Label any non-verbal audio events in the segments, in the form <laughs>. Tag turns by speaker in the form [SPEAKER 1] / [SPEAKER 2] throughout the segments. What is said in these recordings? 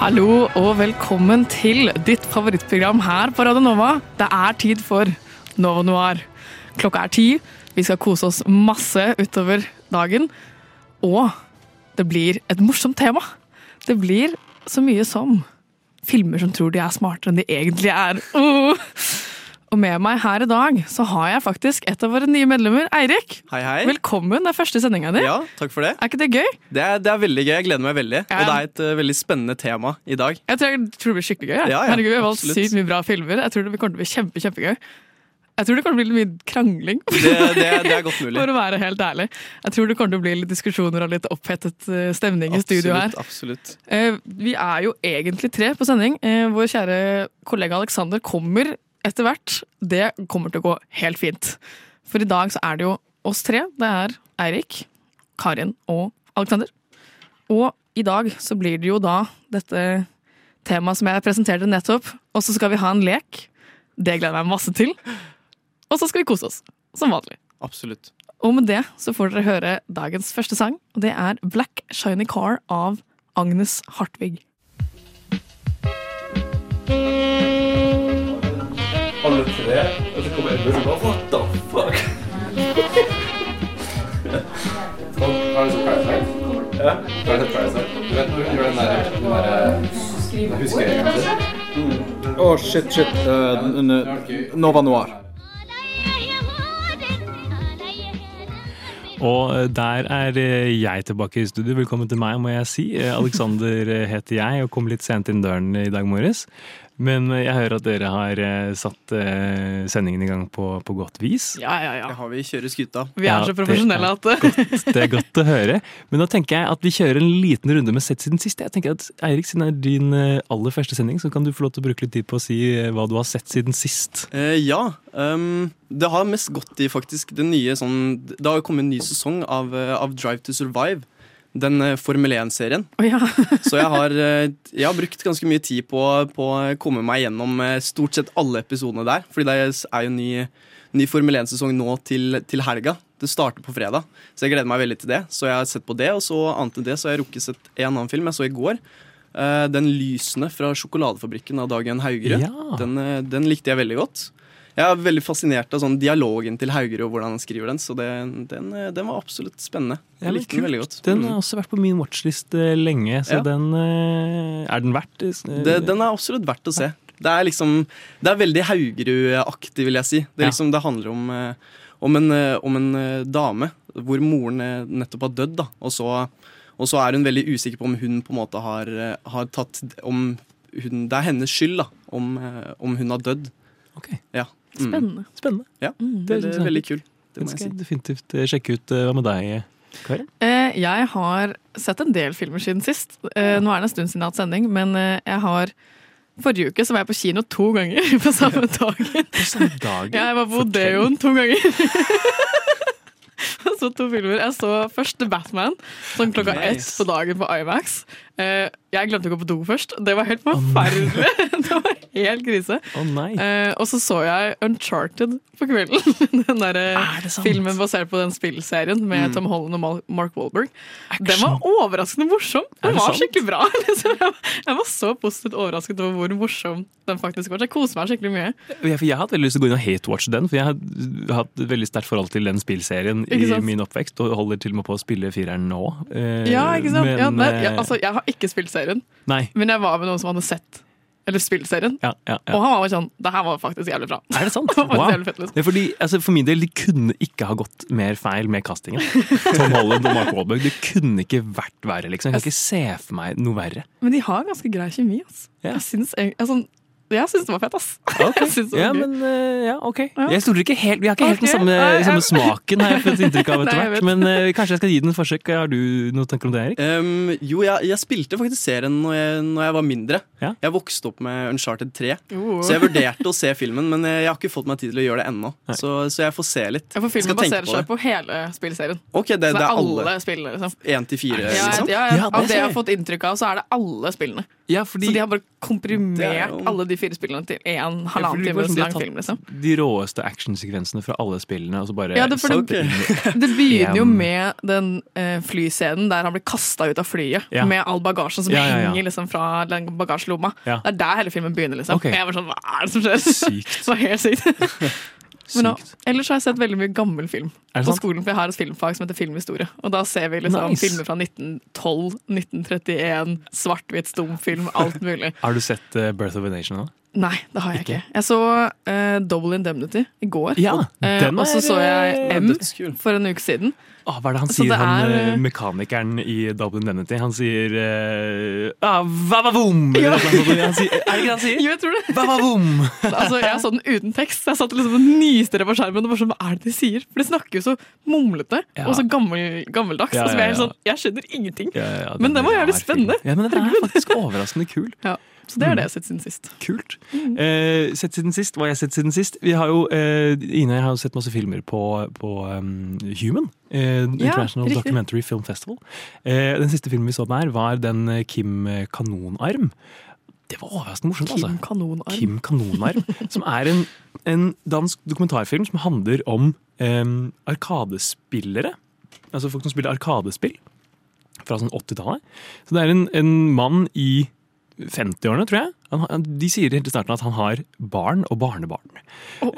[SPEAKER 1] Hallo og velkommen til ditt favorittprogram her på Radio Nova. Det er tid for Nova Noir. Klokka er ti. Vi skal kose oss masse utover dagen. Og det blir et morsomt tema. Det blir så mye som filmer som tror de er smartere enn de egentlig er. Uh. Og med meg her i dag så har jeg faktisk et av våre nye medlemmer, Eirik.
[SPEAKER 2] Hei, hei.
[SPEAKER 1] Velkommen. Det er første sendinga di.
[SPEAKER 2] Ja, takk for det.
[SPEAKER 1] Er ikke det gøy?
[SPEAKER 2] Det er, det er veldig gøy. Jeg gleder meg veldig.
[SPEAKER 1] Ja.
[SPEAKER 2] Og det er et uh, veldig spennende tema i dag.
[SPEAKER 1] Jeg tror, jeg tror det blir skikkelig gøy.
[SPEAKER 2] Ja, Ja,
[SPEAKER 1] Herregud, Vi har valgt sykt mye bra filmer. Jeg tror det kommer til å bli kjempe, kjempegøy. Jeg tror det kommer til å bli litt mye krangling.
[SPEAKER 2] Det, det, det er godt mulig. <laughs>
[SPEAKER 1] For å være helt ærlig. Jeg tror det kommer til å bli litt diskusjoner og litt opphetet stemning stemning i studio her.
[SPEAKER 2] Absolutt. absolutt.
[SPEAKER 1] Eh, Vi er jo egentlig tre på sending. Eh, Vår kjære kollega Aleksander kommer etter hvert. Det kommer til å gå helt fint. For i dag så er det jo oss tre. Det er Eirik, Karin og Alexander. Og i dag så blir det jo da dette temaet som jeg presenterte nettopp. Og så skal vi ha en lek. Det gleder jeg meg masse til. Og så skal vi kose oss. Som vanlig.
[SPEAKER 2] Absolutt.
[SPEAKER 1] Og med det så får dere høre dagens første sang, og det er Black Shiny Car av Agnes Hartvig.
[SPEAKER 3] Alle tre, og så kommer Edmund og bare What the fuck? Har du sett Parasite? Ja. Har du sett Parasite? Du vet når hun gjør den der, den der huskeringen sin?
[SPEAKER 4] Å, shit, shit. Eh, Nova Noir.
[SPEAKER 5] Og eh, der er eh, jeg tilbake i studio. Velkommen til meg, må jeg si. Eh, Alexander eh, heter jeg og kom litt sent inn døren i dag morges. Men eh, jeg hører at dere har eh, satt eh, sendingen i gang på, på godt vis.
[SPEAKER 1] Ja, ja, ja.
[SPEAKER 2] Det har vi kjører skuta.
[SPEAKER 1] Vi er
[SPEAKER 5] Ja,
[SPEAKER 1] så
[SPEAKER 5] det
[SPEAKER 1] profesjonelle
[SPEAKER 5] er
[SPEAKER 1] at godt,
[SPEAKER 5] Det er godt å høre. Men da tenker jeg at vi kjører en liten runde med sett siden sist. Jeg tenker at Eirik, siden det er din aller første sending, så kan du få lov til å bruke litt tid på å si hva du har sett siden sist.
[SPEAKER 2] Eh, ja. Um, det har mest gått i faktisk det nye sånn Det har jo kommet en ny sesong av, av Drive to Survive. Den eh, Formel 1-serien.
[SPEAKER 1] Oh, ja. <laughs>
[SPEAKER 2] Så jeg har, eh, jeg har brukt ganske mye tid på, på å komme meg gjennom eh, stort sett alle episodene der. Fordi det er jo ny, ny Formel 1-sesong nå til, til helga. Det starter på fredag, så jeg gleder meg veldig til det. Så jeg har sett på det, og så annet enn det så har jeg rukket sett en annen film jeg så i går. Den lysende fra sjokoladefabrikken av Dagen Haugerud.
[SPEAKER 5] Ja.
[SPEAKER 2] Den, den likte jeg veldig godt. Jeg er veldig fascinert av sånn dialogen til Haugerud og hvordan han skriver den. Så det, den, eh, den var absolutt spennende. Jeg likte den veldig godt.
[SPEAKER 5] Den
[SPEAKER 2] Mm.
[SPEAKER 5] har også vært på min watchlist eh, lenge, så
[SPEAKER 2] Ja.
[SPEAKER 5] den eh, Er den verdt
[SPEAKER 2] det, den er absolutt verdt å se. Det er liksom Det er veldig Haugerud-aktig, vil jeg si. Det,
[SPEAKER 5] Ja.
[SPEAKER 2] liksom, det handler om, om en, om en dame hvor moren nettopp har dødd. Da. Og, så, og så er hun veldig usikker på om hun på en måte har, har tatt Om hun, det er hennes skyld da, om, om hun har dødd.
[SPEAKER 5] Ok.
[SPEAKER 2] Ja. Mm.
[SPEAKER 1] Spennende.
[SPEAKER 5] Spennende.
[SPEAKER 2] Ja,
[SPEAKER 1] Mm.
[SPEAKER 2] det er veldig kul. Det må jeg si.
[SPEAKER 5] definitivt eh, sjekke ut. Eh, Hva med deg, Karin?
[SPEAKER 1] Eh, Jeg har sett en del filmer siden sist. Eh, Nå er det en stund siden jeg har hatt sending, men eh, jeg har Forrige uke så var jeg på kino to ganger <laughs> på samme dagen.
[SPEAKER 5] På samme dagen?
[SPEAKER 1] Jeg var på. Odeon to ganger. <laughs> Jeg så to filmer. Jeg så først The Batman, sånn klokka ett på dagen på IMAX. Eh, Jeg glemte å gå på do først. Det var helt forferdelig. <laughs> Det var helt krise.
[SPEAKER 5] Oh.
[SPEAKER 1] Eh, og så så jeg Uncharted på kvelden. <laughs> Den der
[SPEAKER 5] Er sant?
[SPEAKER 1] filmen basert på den spillserien med
[SPEAKER 2] Mm.
[SPEAKER 1] Tom Holland og Mark Wahlberg. Den var overraskende morsom. Den var
[SPEAKER 5] sant?
[SPEAKER 1] skikkelig bra. <laughs> Liksom, jeg, var så positivt overrasket over hvor morsom den faktisk var. Jeg koser meg skikkelig mye.
[SPEAKER 5] Jeg, jeg hatt veldig lyst til å gå inn og hate-watche den, for jeg har hatt veldig sterkt forhold til den spillserien i min oppvekst, og holder til og med på å spille fireren nå. Eh,
[SPEAKER 1] Ja, ikke sant?
[SPEAKER 5] Men,
[SPEAKER 1] ja, nei, ja,
[SPEAKER 5] eh,
[SPEAKER 1] altså, jeg har ikke spilt serien,
[SPEAKER 5] Nei.
[SPEAKER 1] men jeg var med noen som hadde sett eller spilt serien.
[SPEAKER 5] Ja, ja,
[SPEAKER 1] Og han var jo sånn Det her var faktisk jævlig bra.
[SPEAKER 5] Er det sant? <laughs>
[SPEAKER 1] Det
[SPEAKER 5] Wow.
[SPEAKER 1] fett, liksom.
[SPEAKER 5] Det er fordi, altså For min del, de kunne ikke ha gått mer feil med castingen. <laughs> Tom Holland og Mark Wahlberg. Det kunne ikke vært verre, liksom. Jeg kan ikke se for meg noe verre.
[SPEAKER 1] Men de har ganske grei kjemi. Altså.
[SPEAKER 5] Ja.
[SPEAKER 1] Jeg synes, altså, jeg syns det var fett, ass. <laughs> Jeg det var
[SPEAKER 5] Ja,
[SPEAKER 1] gøy.
[SPEAKER 5] men eh, ja, ok. Jeg stoler ikke helt, Vi har ikke helt den samme,
[SPEAKER 1] nei,
[SPEAKER 5] samme smaken, har jeg fått inntrykk av <laughs> etter hvert. Men uh, kanskje jeg skal gi den et forsøk. Har du noen tanker om det, Erik?
[SPEAKER 2] Um, jo, jeg, jeg spilte faktisk serien når jeg, når jeg var mindre.
[SPEAKER 5] Ja.
[SPEAKER 2] Jeg vokste opp med Uncharted 3,
[SPEAKER 1] Oh.
[SPEAKER 2] så jeg vurderte å se filmen, men jeg har ikke fått meg tid til å gjøre det ennå. Så, så jeg får se litt.
[SPEAKER 1] Ja, for filmen baserer seg på hele spillserien.
[SPEAKER 2] Ok, det,
[SPEAKER 1] Så
[SPEAKER 2] det er alle.
[SPEAKER 1] alle spillene, liksom.
[SPEAKER 2] Én til fire,
[SPEAKER 1] Ja,
[SPEAKER 2] liksom?
[SPEAKER 1] ja,
[SPEAKER 5] Ja, det
[SPEAKER 1] av det jeg har fått inntrykk av, så er det alle spillene.
[SPEAKER 5] Ja, fordi
[SPEAKER 1] Så de har bare
[SPEAKER 2] er
[SPEAKER 1] komprimert alle de fire spillene til én
[SPEAKER 5] Ja,
[SPEAKER 1] halvannen
[SPEAKER 5] var
[SPEAKER 1] times lang film. liksom
[SPEAKER 5] De råeste actionsekvensene fra alle spillene, og så bare
[SPEAKER 1] Ja, det, det, <laughs> det begynner jo <laughs> med den uh, flyscenen der han blir kasta ut av flyet
[SPEAKER 5] Ja.
[SPEAKER 1] med all bagasjen som
[SPEAKER 5] Ja, ja, ja.
[SPEAKER 1] henger liksom fra den bagasjelomma.
[SPEAKER 5] Ja.
[SPEAKER 1] Det er der hele filmen begynner. liksom Okay. Jeg var sånn, Hva er det som skjer?
[SPEAKER 5] Sykt. <laughs>
[SPEAKER 1] det var helt sykt. Men nå, ellers har jeg sett veldig mye gammel film på
[SPEAKER 5] sant?
[SPEAKER 1] skolen. For jeg har et filmfag som heter filmhistorie. Og da ser vi liksom
[SPEAKER 5] Nice.
[SPEAKER 1] filmer fra 1912, 1931, svart-hvitt stumfilm, alt mulig. <laughs>
[SPEAKER 5] Har du sett uh, Birth of a Nation nå?
[SPEAKER 1] Nei, det har jeg
[SPEAKER 5] Ikke?
[SPEAKER 1] ikke. Jeg så uh, Double Indemnity i går.
[SPEAKER 5] Ja,
[SPEAKER 1] Eh,
[SPEAKER 5] uh,
[SPEAKER 1] og så så jeg M for en uke siden.
[SPEAKER 5] Åh, hva er det han sier,
[SPEAKER 1] det er,
[SPEAKER 5] eh,
[SPEAKER 1] eh,
[SPEAKER 5] mekanikeren i Dublin Denity? Han sier uh, ah, Vavavoom! <laughs> Sånt. Er det ikke det han sier?
[SPEAKER 1] Jo, jeg tror det.
[SPEAKER 5] Vavavoom! <laughs>
[SPEAKER 1] Altså, jeg så den uten tekst. Jeg satt liksom og det på skjermen. Og bare sånn, Hva er det de sier? For de snakker jo så mumlete
[SPEAKER 5] Ja.
[SPEAKER 1] og så gammel, gammeldags.
[SPEAKER 5] Ja,
[SPEAKER 1] og så blir jeg
[SPEAKER 5] ja.
[SPEAKER 1] sånn, jeg skjønner ingenting.
[SPEAKER 5] Ja, ja,
[SPEAKER 1] Men den var jævlig spennende.
[SPEAKER 5] Ja, men den er faktisk overraskende kul. <laughs>
[SPEAKER 1] Ja, så det er det jeg har sett siden sist.
[SPEAKER 5] Kult. Eh, sett siden sist, Hva har jeg sett siden sist? Vi har jo, eh, Ine jeg har jo sett masse filmer på, på um, Human. Eh, International
[SPEAKER 1] ja,
[SPEAKER 5] Documentary Film Festival. Eh, den siste filmen vi så der, var den eh, Kim Kanonarm. Det var overraskende morsomt.
[SPEAKER 1] Kim
[SPEAKER 5] altså.
[SPEAKER 1] Kanonarm.
[SPEAKER 5] Kim Kanonarm. som er en, en dansk dokumentarfilm som handler om em, arkadespillere. Altså folk som spiller arkadespill fra sånn 80-tallet. Så det er en, en mann i 50-årene, tror jeg. Han, de sier helt i starten at han har barn og barnebarn.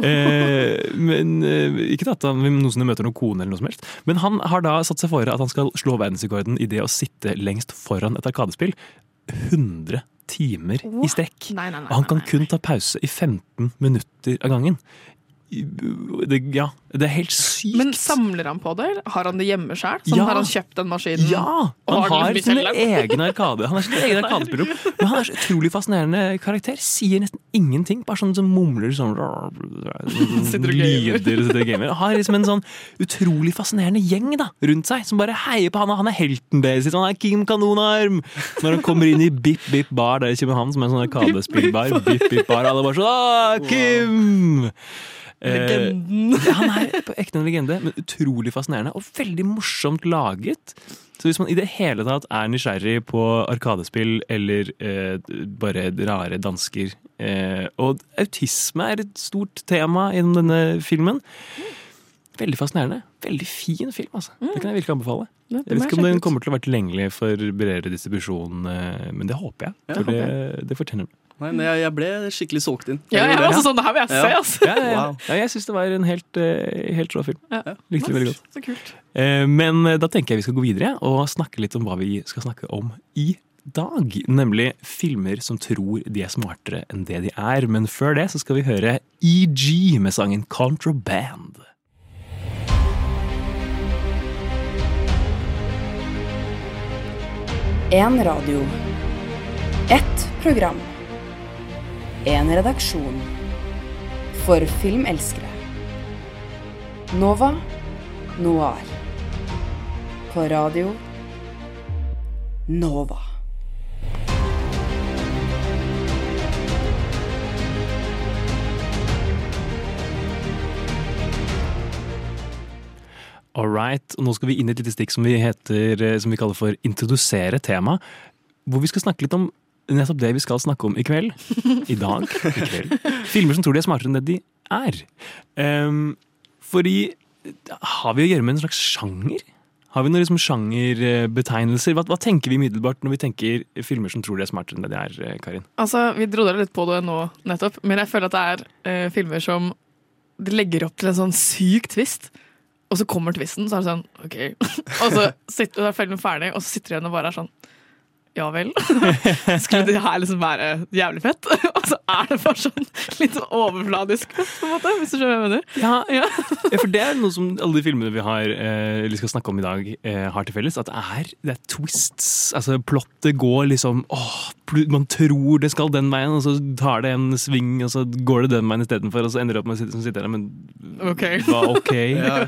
[SPEAKER 5] Eh, men eh, Ikke at han noensinne møter noen kone, eller noe som helst. Men han har da satt seg for at han skal slå verdensrekorden i det å sitte lengst foran et arkadespill 100 timer i strekk.
[SPEAKER 1] Nei, nei, nei,
[SPEAKER 5] Og han kan kun ta pause i 15 minutter av gangen. Det, ja, det er helt sykt.
[SPEAKER 1] Men samler han på det? Har han det hjemme sjøl? Sånn,
[SPEAKER 5] Ja.
[SPEAKER 1] Har han kjøpt den maskinen?
[SPEAKER 5] Ja! Han
[SPEAKER 1] har
[SPEAKER 5] sin egen arkade. Han er sin egen arkadespiller. Men han er så utrolig fascinerende karakter. Sier nesten ingenting. Bare sånn som mumler sånn <laughs>
[SPEAKER 1] Sitter og gamer.
[SPEAKER 5] lyder og sitter og gamer. Har liksom en sånn utrolig fascinerende gjeng da, rundt seg som bare heier på han. Han er helten deres. Han er Kim Kanonarm! Når han kommer inn i Bip Bip Bar der i København, som er en sånn arkadespillbar, Bip Bip Bar, alle bare sånn Kim!
[SPEAKER 1] Legenden.
[SPEAKER 5] Eh, han er på ekte en legende, men utrolig fascinerende og veldig morsomt laget. Så hvis man i det hele tatt er nysgjerrig på arkadespill eller eh, bare rare dansker eh, Og autisme er et stort tema gjennom denne filmen. Veldig fascinerende. Veldig fin film, altså. Det kan jeg virkelig anbefale.
[SPEAKER 1] Ja, det
[SPEAKER 5] Jeg vet ikke om den kommer til å være tilgjengelig for bredere distribusjon, eh, men det håper jeg.
[SPEAKER 2] Ja,
[SPEAKER 5] det,
[SPEAKER 2] håper
[SPEAKER 5] det fortjener den.
[SPEAKER 2] Nei, men jeg, jeg ble skikkelig solgt inn.
[SPEAKER 1] Ja, jeg er også sånn, det her vil jeg se, altså.
[SPEAKER 5] Ja.
[SPEAKER 2] Wow.
[SPEAKER 5] ja jeg syns det var en helt, eh, helt rå film.
[SPEAKER 1] Ja.
[SPEAKER 5] Likte det veldig godt.
[SPEAKER 1] Så kult.
[SPEAKER 5] Eh, Men eh, da tenker jeg vi skal gå videre og snakke litt om hva vi skal snakke om i dag. Nemlig filmer som tror de er smartere enn det de er. Men før det så skal vi høre EG med sangen 'Contraband'.
[SPEAKER 6] En radio. Ett program. En redaksjon. For filmelskere. Nova Noir. På radio Nova.
[SPEAKER 5] All right, og nå skal vi inn i et lite stikk som vi, heter, eh, som vi kaller for 'introdusere tema'. Hvor vi skal snakke litt om nettopp det vi skal snakke om i kveld. I dag. I kveld. Filmer som tror de er smartere enn det de er. Um, fordi Har vi å gjøre med en slags sjanger? Har vi noen liksom sjangerbetegnelser? Hva, hva tenker vi umiddelbart når vi tenker filmer som tror de er smartere enn det de er, eh, Karin?
[SPEAKER 1] Altså, Vi dro dere litt på det nå nettopp, men jeg føler at det er uh, filmer som legger opp til en sånn syk twist. Og så kommer twisten, så er det sånn OK. <laughs> og så sitter, du der ferdig, og så sitter du igjen og bare er sånn ja vel. <laughs> Skulle det her liksom være jævlig fett? <laughs> Og så er det bare sånn litt sånn overfladisk på en måte. Hvis du skjønner hva jeg mener.
[SPEAKER 5] Ja,
[SPEAKER 1] Ja.
[SPEAKER 5] Ja, for det er noe som alle de filmene vi har eh, eller skal snakke om i dag, eh, har til felles. At det er, det er twists. Altså, plottet går liksom åh, Man tror det skal den veien, og så tar det en sving, og så går det den veien istedenfor, og så ender det opp med å sitte, som sitter der, men
[SPEAKER 1] Ok.
[SPEAKER 5] hva ok? <laughs>
[SPEAKER 2] Ja.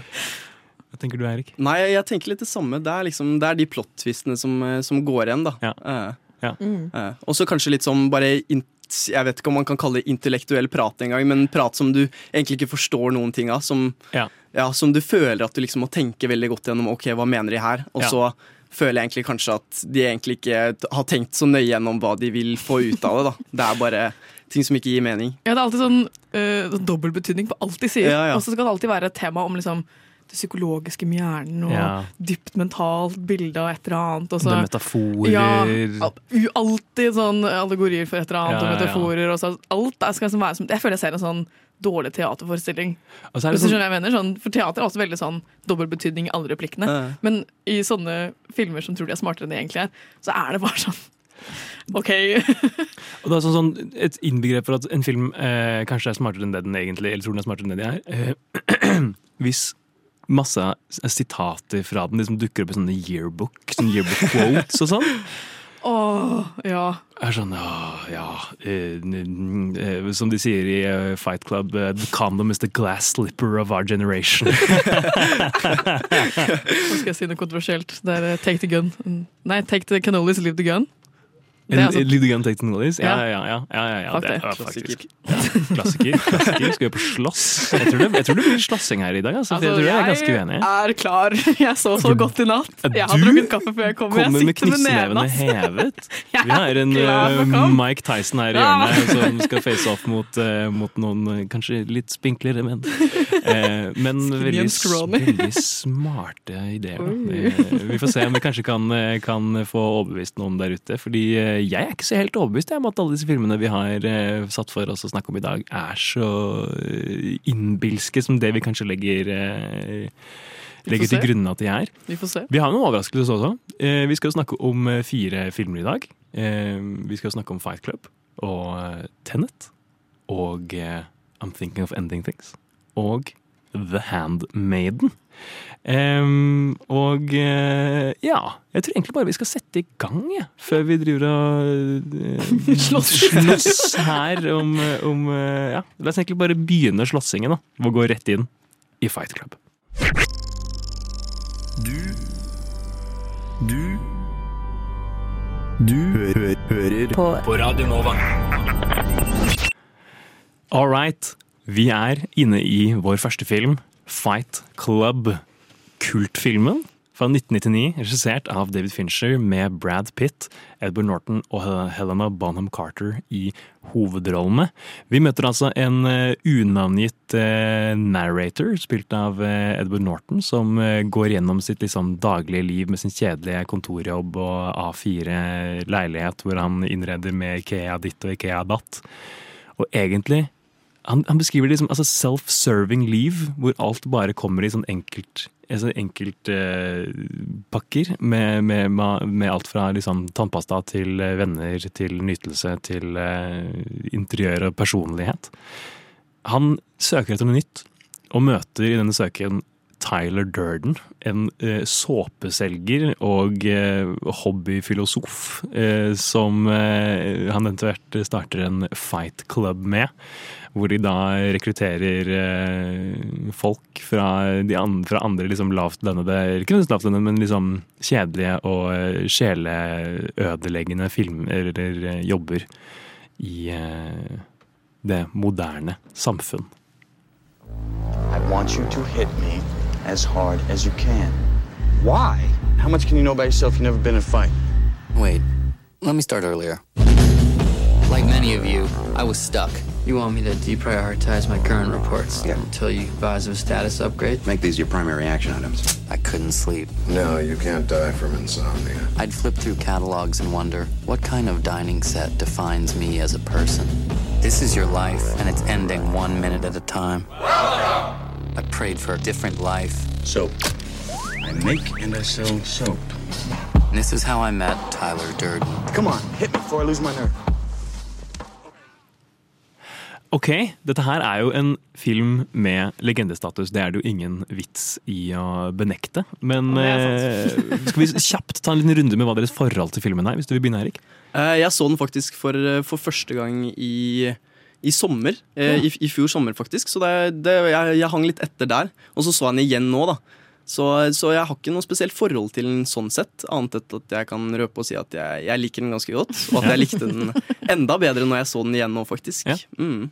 [SPEAKER 5] Hva tenker du, Erik?
[SPEAKER 2] Nei, jeg, tenker litt det samme. Det er, liksom, det er de plot-twistene som, eh, som går igjen, da.
[SPEAKER 5] Ja.
[SPEAKER 2] Uh,
[SPEAKER 5] Ja.
[SPEAKER 2] eh, Og så kanskje litt sånn bare jeg vet ikke om man kan kalle det intellektuell prat engang, men prat som du egentlig ikke forstår noen ting av. Som,
[SPEAKER 5] Ja.
[SPEAKER 2] ja, som du føler at du liksom må tenke veldig godt gjennom. Ok, hva mener de her? Og
[SPEAKER 5] Ja.
[SPEAKER 2] så føler jeg egentlig kanskje at de egentlig ikke har tenkt så nøye gjennom hva de vil få ut av det. da Det er bare ting som ikke gir mening.
[SPEAKER 1] Ja, det er alltid sånn uh, dobbeltbetydning på alt de sier.
[SPEAKER 2] Ja, ja.
[SPEAKER 1] Og så skal det alltid være et tema om liksom det psykologiske med hjernen og
[SPEAKER 5] Ja.
[SPEAKER 1] dypt mentalt bilde av et eller annet. Og så,
[SPEAKER 5] det er metaforer
[SPEAKER 1] ja, alltid sånn allegorier for et eller annet,
[SPEAKER 5] Ja,
[SPEAKER 1] og
[SPEAKER 5] ja, ja.
[SPEAKER 1] metaforer. Og så, alt er, skal liksom være som, jeg føler jeg ser en sånn dårlig teaterforestilling.
[SPEAKER 5] Og så er det
[SPEAKER 1] Hvis du
[SPEAKER 5] sånn-
[SPEAKER 1] skjønner hva jeg mener sånn, For teater er også veldig sånn dobbeltbetydning i alle replikkene.
[SPEAKER 2] Ja.
[SPEAKER 1] Men i sånne filmer som tror de er smartere enn de egentlig er, så er det bare sånn <laughs> OK.
[SPEAKER 5] Og det er sånn, sånn et innbegrep for at en film eh, kanskje er smartere enn det den egentlig eller tror den er smartere enn det de er. Eh, <clears throat> hvis masse sitater fra den De som dukker opp i sånne yearbook, sånne yearbook quotes og sånn. <laughs>
[SPEAKER 1] Åh, ja.
[SPEAKER 5] Er sånn, ja, ja eh, eh, Som de sier i eh, Fight Club, eh, the condom is the glass slipper of our generation. <laughs>
[SPEAKER 1] Nå skal jeg si noe kontroversielt. Det er take the gun. Mm. Nei, take the cannolis, leave the gun. Det
[SPEAKER 5] En,
[SPEAKER 1] altså-
[SPEAKER 5] Lead Gun Take Technologies? Ja,
[SPEAKER 1] Ja.
[SPEAKER 5] ja, ja. ja, ja, ja, det er faktisk Klassiker. klassiker. Skal vi på slåss? Jeg tror det, jeg tror det blir slåssing her i dag. Altså, altså, jeg tror jeg er ganske uenig.
[SPEAKER 1] er klar. Jeg så så godt i natt. Jeg har drukket kaffe før jeg kom. Jeg
[SPEAKER 5] Kommer med
[SPEAKER 1] sitter med
[SPEAKER 5] knyttnevene hevet. <laughs>
[SPEAKER 1] Jeg
[SPEAKER 5] Vi har en
[SPEAKER 1] uh.
[SPEAKER 5] Mike Tyson her i hjørnet som skal face off mot, uh, mot noen eh, kanskje litt spinklere menn. Uh, men veldig, veldig smarte ideer. Vi får se om vi kanskje kan, kan få overbevist noen der ute. Fordi jeg er ikke så helt overbevist om at alle disse filmene vi har eh, satt for oss å snakke om i dag, er så eh, innbilske som det vi kanskje legger, eh, legger til
[SPEAKER 1] se.
[SPEAKER 5] grunn at de er.
[SPEAKER 1] Vi får se.
[SPEAKER 5] Vi har noen overraskelser også. Vi skal snakke om fire filmer i dag. Vi skal snakke om Fight Club og Tenet. Og I'm Thinking of Ending Things. Og The Handmaiden. Em, og uh, ja Jeg tror egentlig bare vi skal sette i gang, ja, før vi driver og uh, <laughs>
[SPEAKER 1] Slåss.
[SPEAKER 5] slåss her om, om uh, Ja, la oss egentlig bare begynne slåssingen, da. Og gå rett inn i Fight Club.
[SPEAKER 7] Du Du Du hø hører
[SPEAKER 6] På
[SPEAKER 7] på Radio Nova.
[SPEAKER 5] All right. Vi er inne i vår første film, Fight Club. Kultfilmen fra 1999, regissert av David Fincher med Brad Pitt, Edward Norton og Helena Bonham Carter i hovedrollene. Vi møter altså en eh, unavngitt eh, narrator, spilt av eh, Edward Norton, som går gjennom sitt liksom, daglige liv med sin kjedelige kontorjobb og A4-leilighet, hvor han innreder med Ikea ditt og Ikea datt. Og egentlig han, han beskriver det som altså self-serving liv, hvor alt bare kommer i sånn enkelt altså enkeltpakker med, med, med alt fra liksom tannpasta til eh, venner til nytelse til eh, interiør og personlighet. Han søker etter noe nytt, og møter i denne søken Tyler Durden, en eh, såpeselger og eh, hobbyfilosof, eh, som han hvert starter en fight club med. Hvor de da rekrutterer folk fra, de an, fra andre liksom lavtlønnede Ikke nødvendigvis lavtlønnede, men liksom kjedelige og sjeleødeleggende filmer eller jobber i det moderne samfunn.
[SPEAKER 7] I want you to hit me as hard as you can. Why? How much can you know about yourself? You've never been in a fight.
[SPEAKER 8] Wait, let me start earlier. Like many of you, I was stuck.
[SPEAKER 9] You want me to deprioritize my current reports until you advise of a status upgrade?
[SPEAKER 8] Make these your primary action items. I couldn't sleep.
[SPEAKER 10] No, you can't die from insomnia.
[SPEAKER 8] I'd flip through catalogs and wonder what kind of dining set defines me as a person. This is your life, and it's ending one minute at a time. I prayed for a different life.
[SPEAKER 7] Soap. I make and I sell soap.
[SPEAKER 8] And this is how I met Tyler Durden.
[SPEAKER 7] Come on, hit me before I lose my nerve.
[SPEAKER 5] Ok, dette her er jo en film med legendestatus. Det er det jo ingen vits i å benekte. Men eh, skal vi kjapt ta en liten runde med hva deres forhold til filmen er? Hvis du vil begynne, Erik?
[SPEAKER 2] Eh, Jeg så den faktisk for, for første gang i, i sommer. eh, I, I fjor sommer, faktisk. Så det, det, jeg, jeg hang litt etter der. Og så så jeg den igjen nå, da. Så, så jeg har ikke noe spesielt forhold til den sånn sett, annet enn at jeg kan røpe og si at jeg, jeg liker den ganske godt. Og at jeg likte den enda bedre når jeg så den igjen nå, faktisk. Mm.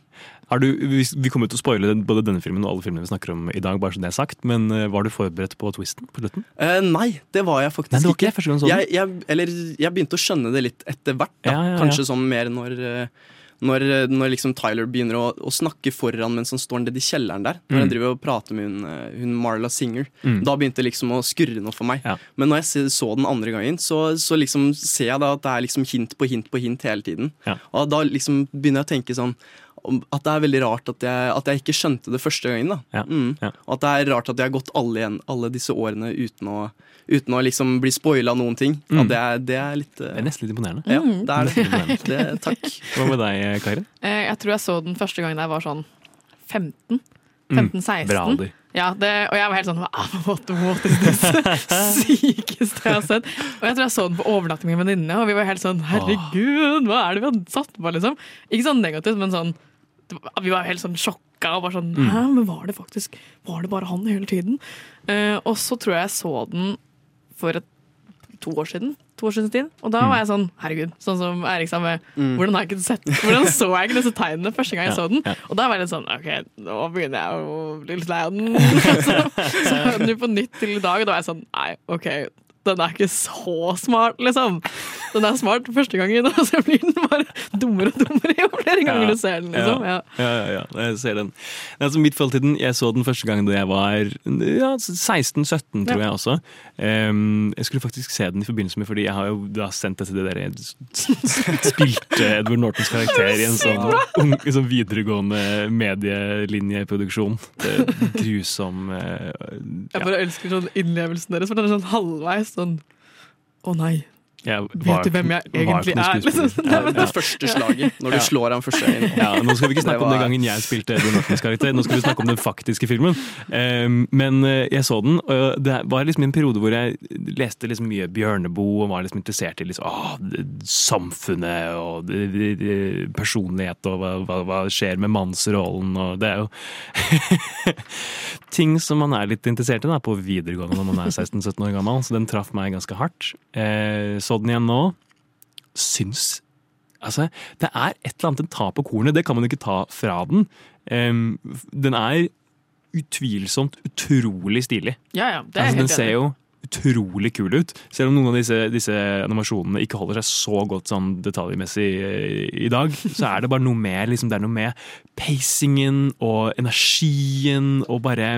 [SPEAKER 5] Har du, vi, kommer til å spoile både denne filmen og alle filmene vi snakker om i dag, bare så det er sagt, men eh, var du forberedt på twisten på slutten?
[SPEAKER 2] Eh, nei, det var jeg faktisk
[SPEAKER 5] Nei, det var ikke ikke.
[SPEAKER 2] Jeg, jeg, eller, jeg begynte å skjønne det litt etter hvert. Da.
[SPEAKER 5] Ja, ja, ja.
[SPEAKER 2] Kanskje sånn mer når, eh, når, når liksom Tyler begynner å, å snakke foran mens han står nede i kjelleren der. Når
[SPEAKER 5] Mm.
[SPEAKER 2] han driver og prater med hun, eh, hun Marla Singer.
[SPEAKER 5] Mm.
[SPEAKER 2] Da begynte det liksom å skurre noe for meg. Men når jeg så den andre gangen, så, så liksom ser jeg da at det er liksom hint på hint på hint hele tiden.
[SPEAKER 5] Ja.
[SPEAKER 2] Og da liksom begynner jeg å tenke sånn at det er veldig rart at jeg, at jeg ikke skjønte det første gangen. da mm. Og at det er rart at jeg har gått alle, igjen, alle disse årene uten å, uten å liksom bli spoila noen ting.
[SPEAKER 5] Mm.
[SPEAKER 2] Det, er, det er litt
[SPEAKER 5] Det er nesten litt imponerende.
[SPEAKER 2] Ja,
[SPEAKER 1] Mm.
[SPEAKER 2] det er det.
[SPEAKER 5] imponerende.
[SPEAKER 2] det takk. <laughs>
[SPEAKER 5] Hva med deg, Karin?
[SPEAKER 1] Eh, Jeg tror jeg så den første gangen jeg var sånn 15.
[SPEAKER 5] Mm,
[SPEAKER 1] 15-16.
[SPEAKER 5] bra alder.
[SPEAKER 1] Ja, det, og jeg var helt sånn "Ah, What, what is this? <laughs> Sykeste jeg har sett. Og jeg tror jeg så den på overnatting med en venninne, og vi var helt sånn Herregud, hva er det vi har satt på? liksom Ikke sånn negativt, men sånn Vi var helt sånn sjokka. Og bare sånn,
[SPEAKER 5] Mm.
[SPEAKER 1] Hæ, men var det faktisk Var det bare han hele tiden? Uh, og så tror jeg jeg så den for et, to år siden. To år siden. Og da
[SPEAKER 5] Mm.
[SPEAKER 1] var jeg sånn Herregud, sånn som Erik sa med
[SPEAKER 2] Mm.
[SPEAKER 1] Hvordan har jeg ikke sett Hvordan så jeg ikke disse tegnene første gang jeg så den? Og da var jeg litt sånn OK, nå begynner jeg å bli litt lei av den. <laughs> <laughs> så så så på nytt til i dag, og da var jeg sånn Nei, OK, den er ikke så smart, liksom. Den er smart første gangen, <laughs> og så blir den bare dummere og dummere jo flere ganger du ser den. liksom. Ja.
[SPEAKER 5] ja, ja, ja, jeg ser den. Altså, den, Jeg så den første gang da jeg var ja, 16-17, tror
[SPEAKER 1] Ja.
[SPEAKER 5] jeg også. Um, jeg skulle faktisk se den i forbindelse med fordi jeg har jo da sendt det til det der <laughs> Spilte Edward Nortons karakter i en sånn, en sånn videregående medielinjeproduksjon. Det Grusom eh,
[SPEAKER 1] Jeg bare elsker sånn innlevelsen deres, for den er sånn halvveis sånn Å nei.
[SPEAKER 5] Jeg
[SPEAKER 1] Vet du hvem jeg egentlig er? Liksom.
[SPEAKER 5] Ja,
[SPEAKER 2] Det første slaget, når du
[SPEAKER 5] Ja.
[SPEAKER 2] slår ham første gangen.
[SPEAKER 5] Ja, Nå skal vi ikke snakke
[SPEAKER 2] Det
[SPEAKER 5] om den gangen jeg spilte Edvin Nortons karakter, nå skal vi snakke om den faktiske filmen. Ehm, men eh, jeg så den, og det var liksom en periode hvor jeg leste liksom mye Bjørneboe og var liksom interessert i liksom, å, samfunnet og personlighet og hva, hva, hva skjer med mannsrollen. Og det er jo <laughs> ting som man er litt interessert i da, på videregående når man er 16-17 år gammel, så den traff meg ganske hardt. Eh, så den igjen nå. Syns Altså, det er et eller annet den tar på kornet. Det kan man ikke ta fra den. Um, den er utvilsomt utrolig stilig.
[SPEAKER 1] Ja, ja, det er
[SPEAKER 5] altså,
[SPEAKER 1] jeg
[SPEAKER 5] den ser jo utrolig kul ut. Selv om noen av disse, disse animasjonene ikke holder seg så godt sånn detaljmessig eh, i dag, så er det bare noe med, liksom, det er noe med pacingen og energien og bare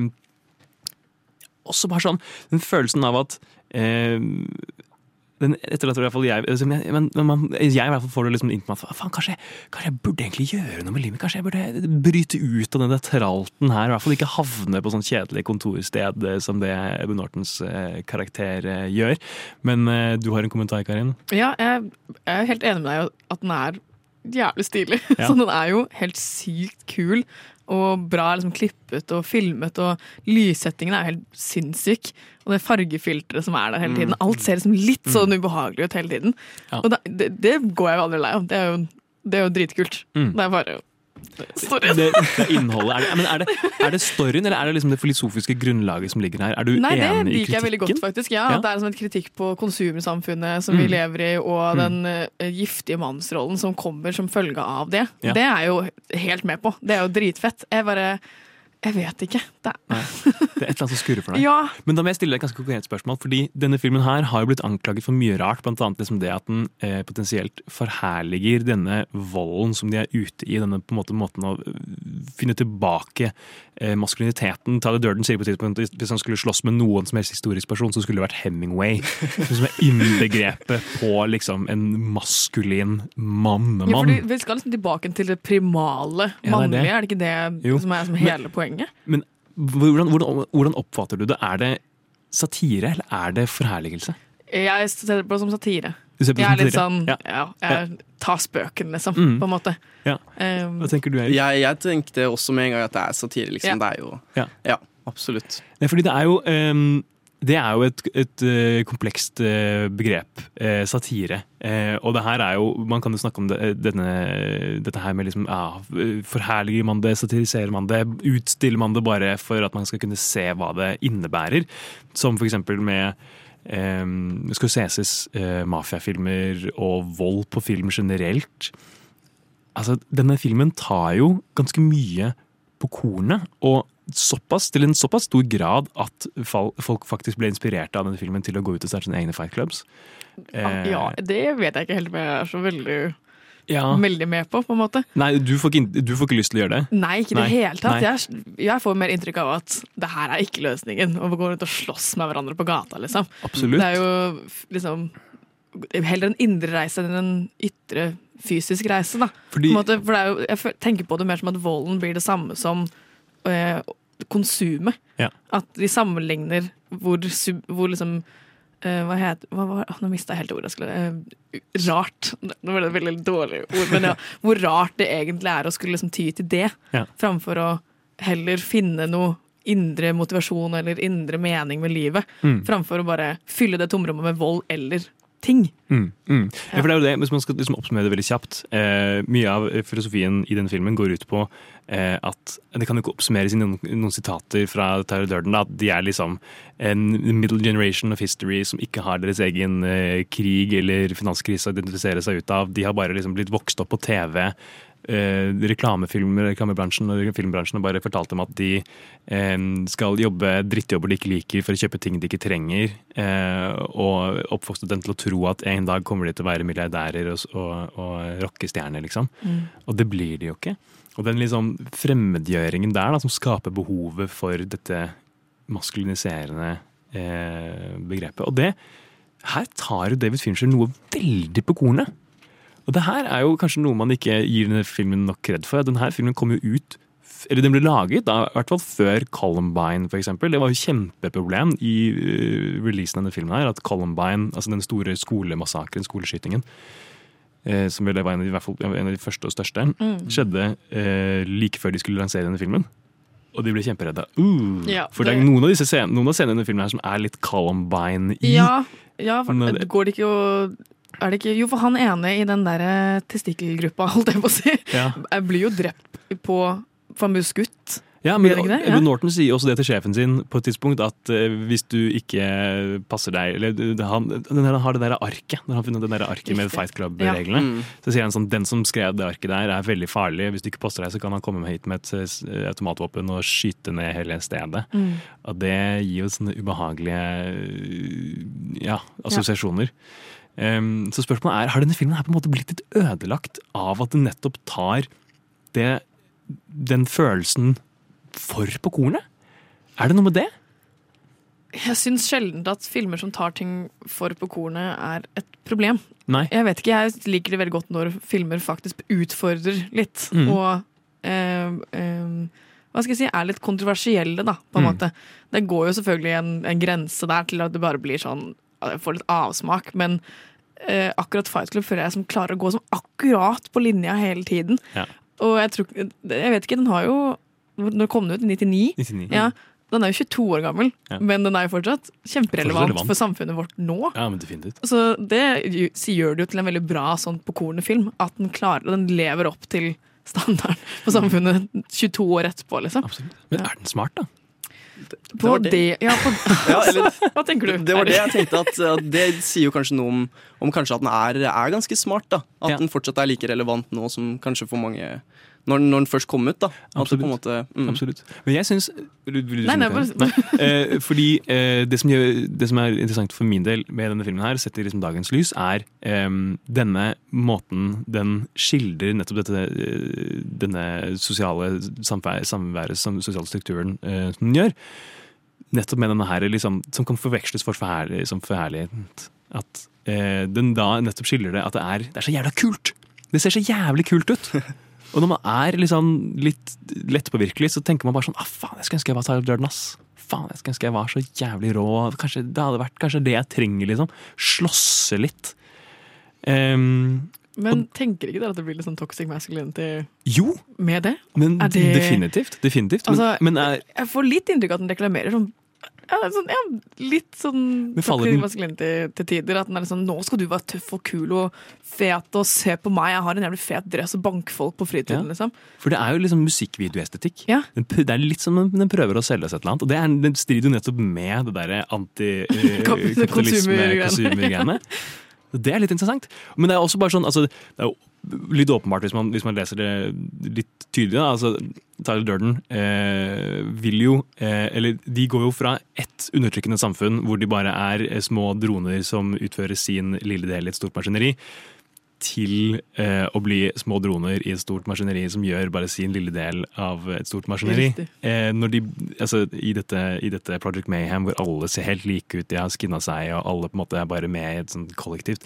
[SPEAKER 5] Også bare sånn den følelsen av at eh, den etterlater i hvert fall jeg men, men, men man, Jeg i hvert fall får det liksom inn på meg faen, kanskje, kanskje jeg burde egentlig gjøre noe med livet. Kanskje jeg burde bryte ut av denne tralten her. I hvert fall ikke havne på sånn kjedelig kontorsted eh, som det Ebbe Nortens eh, karakter eh, gjør. Men eh, du har en kommentar, Karin?
[SPEAKER 1] Ja, jeg, jeg er helt enig med deg at den er jævlig stilig. <laughs>
[SPEAKER 5] Ja.
[SPEAKER 1] Så den er jo helt sykt kul og bra liksom, klippet og filmet, og lyssettingen er jo helt sinnssyk. Og det fargefilteret som er der hele tiden.
[SPEAKER 5] Mm.
[SPEAKER 1] Alt ser liksom litt sånn ubehagelig ut hele tiden.
[SPEAKER 5] Ja.
[SPEAKER 1] Og da, det, det går jeg jo aldri lei av. Det er jo, det er jo dritkult.
[SPEAKER 5] Mm.
[SPEAKER 1] Det er bare storyen.
[SPEAKER 5] Det, det innholdet. Er det, men er det, er det storyen, eller er det liksom det filosofiske grunnlaget som ligger her? Er du
[SPEAKER 1] Nei, det
[SPEAKER 5] enig i
[SPEAKER 1] liker jeg veldig godt, faktisk. Ja,
[SPEAKER 5] Ja.
[SPEAKER 1] at Det er som et kritikk på konsumersamfunnet som vi
[SPEAKER 5] Mm.
[SPEAKER 1] lever i, og
[SPEAKER 5] Mm.
[SPEAKER 1] den uh, giftige mannsrollen som kommer som følge av det.
[SPEAKER 5] Ja.
[SPEAKER 1] Det er jeg jo helt med på. Det er jo dritfett. Jeg bare Jeg vet ikke. Det
[SPEAKER 5] Nei, det er et eller annet som skurrer for deg. <laughs>
[SPEAKER 1] Ja.
[SPEAKER 5] Men da må jeg stille deg et ganske konkret spørsmål. fordi denne filmen her har jo blitt anklaget for mye rart. Blant annet liksom det at den eh, potensielt forherliger denne volden som de er ute i. Denne på en måte måten å øh, finne tilbake eh, maskuliniteten. Tyler Durden sier på et tidspunkt at hvis han skulle slåss med noen som helst historisk person, så skulle det vært Hemingway. <laughs> Som er innbegrepet på liksom en maskulin
[SPEAKER 1] ja,
[SPEAKER 5] mannemann.
[SPEAKER 1] fordi vi skal liksom tilbake til det primale
[SPEAKER 5] Ja, det er det.
[SPEAKER 1] mannlige. Er det ikke det
[SPEAKER 5] Jo.
[SPEAKER 1] som er som hele poenget?
[SPEAKER 5] Men hvordan, hvordan, hvordan oppfatter du det? Er det satire, eller er det forherligelse?
[SPEAKER 1] Jeg ser på det som satire. Jeg er litt sånn
[SPEAKER 5] Ja.
[SPEAKER 1] ja. jeg tar spøken, liksom,
[SPEAKER 5] Mm.
[SPEAKER 1] på en måte.
[SPEAKER 5] Ja.
[SPEAKER 1] Um,
[SPEAKER 5] Hva tenker du, Erik?
[SPEAKER 2] Jeg, jeg tenkte også med en gang at det er satire, liksom.
[SPEAKER 1] Ja.
[SPEAKER 2] Det er jo
[SPEAKER 5] Ja.
[SPEAKER 2] Ja, absolutt.
[SPEAKER 5] Nei, fordi det er jo ehm, det er jo et, et eh, komplekst eh, begrep. eh, satire. Og det her er jo Man kan jo snakke om det, denne, dette her med liksom ja, Forherliger man det, satiriserer man det, utstiller man det bare for at man skal kunne se hva det innebærer? Som eksempel med um, Scorseses uh, mafiafilmer og vold på film generelt. Altså, denne filmen tar jo ganske mye på kornet, og såpass, til en såpass stor grad at folk faktisk ble inspirert av denne filmen til å gå ut og starte sine egne fight clubs. Eh,
[SPEAKER 1] ja, det vet jeg ikke helt om jeg er så veldig,
[SPEAKER 5] ja.
[SPEAKER 1] veldig med på, på en måte.
[SPEAKER 5] Nei, du får, ikke, du får ikke lyst til å gjøre det?
[SPEAKER 1] Nei, ikke i det hele tatt. Jeg, jeg får mer inntrykk av at det her er ikke løsningen. Å gå rundt og slåss med hverandre på gata, liksom.
[SPEAKER 5] Absolutt.
[SPEAKER 1] Det er jo liksom heller en indre reise enn en ytre fysisk reise, da.
[SPEAKER 5] Fordi-
[SPEAKER 1] måte, for det jo, jeg tenker på det mer som at volden blir det samme som eh, konsumet.
[SPEAKER 5] Ja.
[SPEAKER 1] At de sammenligner hvor, hvor liksom eh, hva heter hva, var- Nå mista jeg helt ordet. Skulle, eh, rart. Nå ble det et veldig dårlig ord. Men ja, <laughs> hvor rart det egentlig er å skulle liksom ty til det,
[SPEAKER 5] Ja.
[SPEAKER 1] framfor å heller finne noe indre motivasjon eller indre mening med livet.
[SPEAKER 5] Mm.
[SPEAKER 1] Framfor å bare fylle det tomrommet med vold eller ting.
[SPEAKER 5] Mm, mm. Ja, for det er jo det, Hvis man skal liksom oppsummere det veldig kjapt eh, Mye av filosofien i den filmen går ut på eh, at Det kan jo ikke oppsummeres i noen, noen sitater fra Tyler Durden. At de er liksom en middle generation of history som ikke har deres egen eh, krig eller finanskrise å identifisere seg ut av. De har bare liksom blitt vokst opp på TV. Eh, reklamefilmer, reklamebransjen og filmbransjen og bare fortalte dem at de eh, skal jobbe drittjobber de ikke liker for å kjøpe ting de ikke trenger. Eh, og oppfostret dem til å tro at en dag kommer de til å være milliardærer og, og, og rockestjerner, liksom.
[SPEAKER 1] Mm.
[SPEAKER 5] Og det blir de jo ikke. Og den liksom fremmedgjøringen der da, som skaper behovet for dette maskuliniserende eh, begrepet. Og det her tar jo David Fincher noe veldig på kornet. Og det her er jo kanskje noe man ikke gir denne filmen nok kred for. Denne filmen kom jo ut eller den ble laget da, i hvert fall før Columbine, eksempel. Det var jo kjempeproblem i uh, releasen av denne filmen her, at Columbine, altså den store skolemassakren, skoleskytingen, uh, som vel var en av, de, i hvert fall, en av de første og største,
[SPEAKER 1] Mm.
[SPEAKER 5] skjedde uh, like før de skulle lansere denne filmen. Og de ble kjemperedde. Uh,
[SPEAKER 1] Ja,
[SPEAKER 5] for det er noen av disse scenen, noen av scenene i denne filmen her som er litt Columbine i.
[SPEAKER 1] Ja, ja går det ikke å er det ikke, Jo, for han ene i den der testikkelgruppa, <laughs> holdt jeg på å si,
[SPEAKER 5] Ja.
[SPEAKER 1] blir jo drept på For han blir skutt.
[SPEAKER 5] Ja, men
[SPEAKER 1] det det?
[SPEAKER 5] Edward
[SPEAKER 1] Ja.
[SPEAKER 5] Norton sier også det til sjefen sin på et tidspunkt, at eh, hvis du ikke passer deg eller det- han, den har det der arket, når han har funnet det der arket med Fight Club-reglene,
[SPEAKER 2] Ja. Mm.
[SPEAKER 5] så sier han sånn den som skrev det arket der, er veldig farlig. Hvis du ikke passer deg, så kan han komme hit med et eh, automatvåpen og skyte ned hele stedet.
[SPEAKER 1] Mm.
[SPEAKER 5] Og det gir jo sånne ubehagelige eh, ja, assosiasjoner. Em, så spørsmålet er, har denne filmen her på en måte blitt litt ødelagt av at den nettopp tar det, den følelsen for på kornet? Er det noe med det?
[SPEAKER 1] Jeg syns sjelden at filmer som tar ting for på kornet, er et problem.
[SPEAKER 5] Nei.
[SPEAKER 1] Jeg vet ikke, jeg liker det veldig godt når filmer faktisk utfordrer litt.
[SPEAKER 5] Mm.
[SPEAKER 1] Og eh, eh, hva skal jeg si, er litt kontroversielle, da, på en
[SPEAKER 5] Mm.
[SPEAKER 1] måte. Det går jo selvfølgelig en, en grense der til at det bare blir sånn jeg får litt avsmak, men eh, akkurat Fight Club føler jeg som klarer å gå som akkurat på linja hele tiden.
[SPEAKER 5] Ja.
[SPEAKER 1] Og jeg tror Jeg vet ikke, den har jo Når kom den ut? I 99?
[SPEAKER 5] 99.
[SPEAKER 1] Ja, den er jo 22 år gammel,
[SPEAKER 5] Ja.
[SPEAKER 1] men den er jo fortsatt kjemperelevant
[SPEAKER 5] relevant.
[SPEAKER 1] for samfunnet vårt nå.
[SPEAKER 5] Ja, men definitivt.
[SPEAKER 1] Så det gjør det jo til en veldig bra sånn på kornet-film. At den klarer, den lever opp til standarden på samfunnet 22 år etterpå, liksom.
[SPEAKER 5] Men er den smart, da?
[SPEAKER 1] På det,
[SPEAKER 2] det.
[SPEAKER 1] ja, på, <laughs>
[SPEAKER 2] Ja, eller-
[SPEAKER 1] Hva tenker du?
[SPEAKER 2] Det var det jeg tenkte at, at Det sier jo kanskje noe om, om kanskje at den er, er ganske smart. da At
[SPEAKER 5] Ja.
[SPEAKER 2] den fortsatt er like relevant nå som kanskje for mange Når, når den først kom ut. da Absolutt. på en måte mm.
[SPEAKER 5] Absolutt. Men jeg syns Eh, fordi eh, det, som gjør, det som er interessant for min del med denne filmen, her sett i liksom dagens lys, er em, denne måten den skildrer nettopp dette, eh, denne sosiale samvær, samværet, som sosiale strukturen eh, som den gjør. Nettopp med denne her, liksom, som kan forveksles for forherlig, som forherlighet. At eh, den da nettopp skildrer det at det er, det er så jævla kult! Det ser så jævlig kult ut! <laughs> Og når man er liksom litt lettpåvirkelig, så tenker man bare sånn ah, faen, jeg skulle ønske jeg var Tyler Durden, ass. faen, jeg skulle ønske jeg var så jævlig rå. Kanskje det hadde vært kanskje det jeg trenger, liksom. Slåsse litt. Um,
[SPEAKER 1] Men tenker ikke dere at det blir litt sånn toxic masculinity
[SPEAKER 5] jo,
[SPEAKER 1] med det?
[SPEAKER 5] men
[SPEAKER 1] det-
[SPEAKER 5] definitivt. definitivt. Men,
[SPEAKER 1] Altså,
[SPEAKER 5] men er,
[SPEAKER 1] Jeg får litt inntrykk av at den reklamerer sånn ja, sånn, ja, litt sånn toxic masculinity til tider. At den er sånn, Nå skal du være tøff og kul og fet og se på meg, jeg har en jævlig fet dress og bankfolk på fritiden.
[SPEAKER 5] Ja.
[SPEAKER 1] liksom.
[SPEAKER 5] For det er jo liksom musikkvideoestetikk.
[SPEAKER 1] Ja.
[SPEAKER 5] Det er litt som om den prøver å selge oss et eller annet. Og det er, den strider jo nettopp med det derre
[SPEAKER 1] Kap- konsumergreiene.
[SPEAKER 5] antikapitalisme-konsumergreiene. <laughs> Det er litt interessant. Men det er også bare sånn altså, Det er jo litt åpenbart hvis man, hvis man leser det litt tydelig. Da. Altså, Tyler Durden eh, vil jo eh, Eller de går jo fra ett undertrykkende samfunn hvor de bare er eh, små droner som utfører sin lille del i et stort maskineri, til eh, å bli små droner i et stort maskineri som gjør bare sin lille del av et stort maskineri. Eh, når de, altså, i, dette, I dette Project Mayhem hvor alle ser helt like ut, de har skinna seg og alle på en måte er bare med i et sånt kollektivt.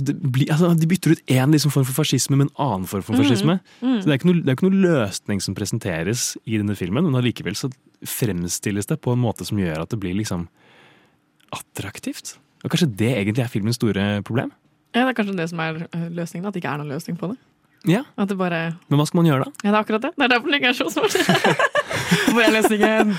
[SPEAKER 5] Det blir, altså, de bytter ut én liksom, form for fascisme med en annen form for fascisme.
[SPEAKER 1] mm.
[SPEAKER 5] Så det er, noe, det er ikke noe løsning som presenteres i denne filmen, men allikevel så fremstilles det på en måte som gjør at det blir liksom attraktivt. Og kanskje det egentlig er filmens store problem?
[SPEAKER 1] Ja, Det er kanskje det som er øh, løsningen, at det ikke er noen løsning på det.
[SPEAKER 5] Ja,
[SPEAKER 1] det bare
[SPEAKER 5] Men hva skal man gjøre da?
[SPEAKER 1] Ja, det er akkurat det. Det er derfor den ikke er så smart. <laughs> Hvor er løsningen?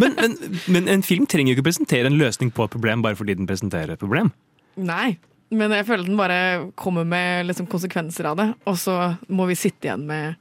[SPEAKER 5] Men, men, men en film trenger jo ikke presentere en løsning på et problem bare fordi den presenterer et problem.
[SPEAKER 1] Nei. Men jeg føler at den bare kommer med liksom konsekvenser av det, og så må vi sitte igjen med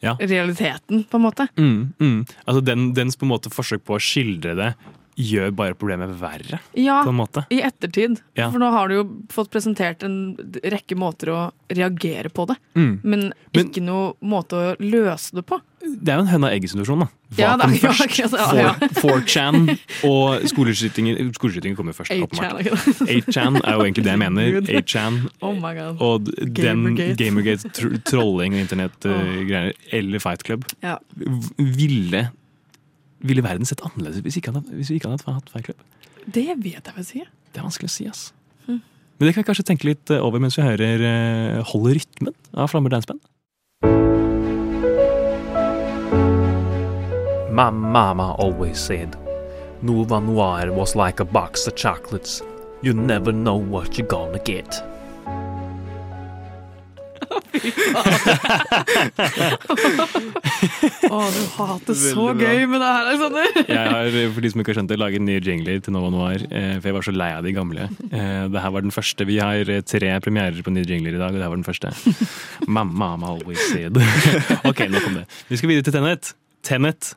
[SPEAKER 5] Ja.
[SPEAKER 1] realiteten, på en måte.
[SPEAKER 5] Mm, mm. Altså den, dens på en måte forsøk på å skildre det gjør bare problemet verre.
[SPEAKER 1] Ja,
[SPEAKER 5] På en måte.
[SPEAKER 1] i ettertid.
[SPEAKER 5] Ja.
[SPEAKER 1] For nå har du jo fått presentert en rekke måter å reagere på det,
[SPEAKER 5] Mm.
[SPEAKER 1] men
[SPEAKER 5] Men-
[SPEAKER 1] ikke noe måte å løse det på.
[SPEAKER 5] Det er jo en høna-egg-situasjon, da. Hva
[SPEAKER 1] Ja,
[SPEAKER 5] kom <laughs>
[SPEAKER 1] ja, ja, ja.
[SPEAKER 5] 4chan <laughs> og skoleskytinger Skoleskytinger kommer først,
[SPEAKER 1] 8chan,
[SPEAKER 5] åpenbart. 8chan <laughs> er jo egentlig det jeg mener. 8chan
[SPEAKER 1] Oh my god.
[SPEAKER 5] og den
[SPEAKER 1] Gamergate.
[SPEAKER 5] Gamergate, og internettgreier, eller Fight Club,
[SPEAKER 1] Ja.
[SPEAKER 5] ville Ville verden sett annerledes hvis, ikke han hadde- hvis vi ikke hadde hatt Fight Club?
[SPEAKER 1] Det vet jeg vel si.
[SPEAKER 5] Det er vanskelig å si, ass.
[SPEAKER 1] Mm.
[SPEAKER 5] Men det kan vi kanskje tenke litt eh, over mens vi hører «Hold Holde rytmen av Flammer Danceband.
[SPEAKER 11] My mama always said, Nova Noir was like a box of chocolates. You never know what you're gonna get.
[SPEAKER 1] Å, du har det så gøy med det her, Alexander!
[SPEAKER 5] Jeg har for de som ikke har skjønt det, laget nye jingler til Nova Noir, eh, for jeg var så lei av de gamle. Dette Det her var den første. Vi har eh, tre premierer på nye jingler i dag, og det her var den første. Mamma, I'm always said. <laughs> Ok, nok om det. Vi skal videre til Tenet. Tenet,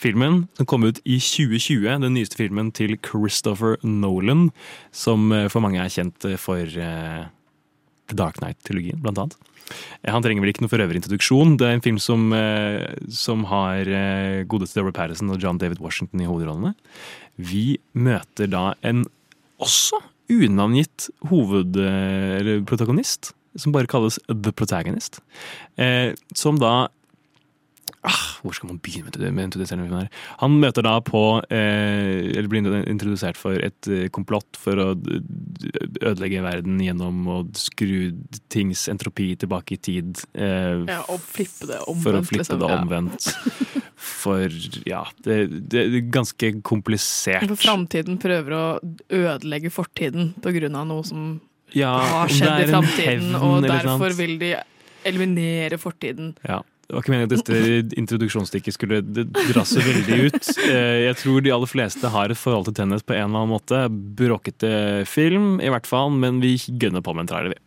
[SPEAKER 5] filmen som kom ut i 2020, den nyeste filmen til Christopher Nolan, som eh, for mange er kjent eh, for eh, Dark Knight-trilogien, blant annet. Eh, Han trenger vel ikke noe for øvrig introduksjon. Det er en film som, eh, som har eh, godeste Robert Patterson og John David Washington i hovedrollene. Vi møter da en også unavngitt hoved... eh, eller protagonist, som bare kalles The Protagonist. Som da ah, Hvor skal man begynne med her? Han møter da på eh, Eller blir introdusert for et eh, komplott for å ødelegge verden gjennom å skru tings entropi tilbake i tid. eh,
[SPEAKER 1] Ja, og flippe det omvendt.
[SPEAKER 5] for å flippe
[SPEAKER 1] liksom.
[SPEAKER 5] det
[SPEAKER 1] Ja.
[SPEAKER 5] omvendt. For ja, det, det er ganske komplisert.
[SPEAKER 1] For framtiden prøver å ødelegge fortiden på grunn av noe som
[SPEAKER 5] Ja,
[SPEAKER 1] har skjedd i framtiden, og derfor vil de eliminere fortiden.
[SPEAKER 5] Ja. Det var ikke meningen at dette introduksjonsstikket skulle dra så veldig ut. Eh, Jeg tror de aller fleste har et forhold til tennis på en eller annen måte. Bråkete film, i hvert fall, men vi gønner på med en trailer, vi.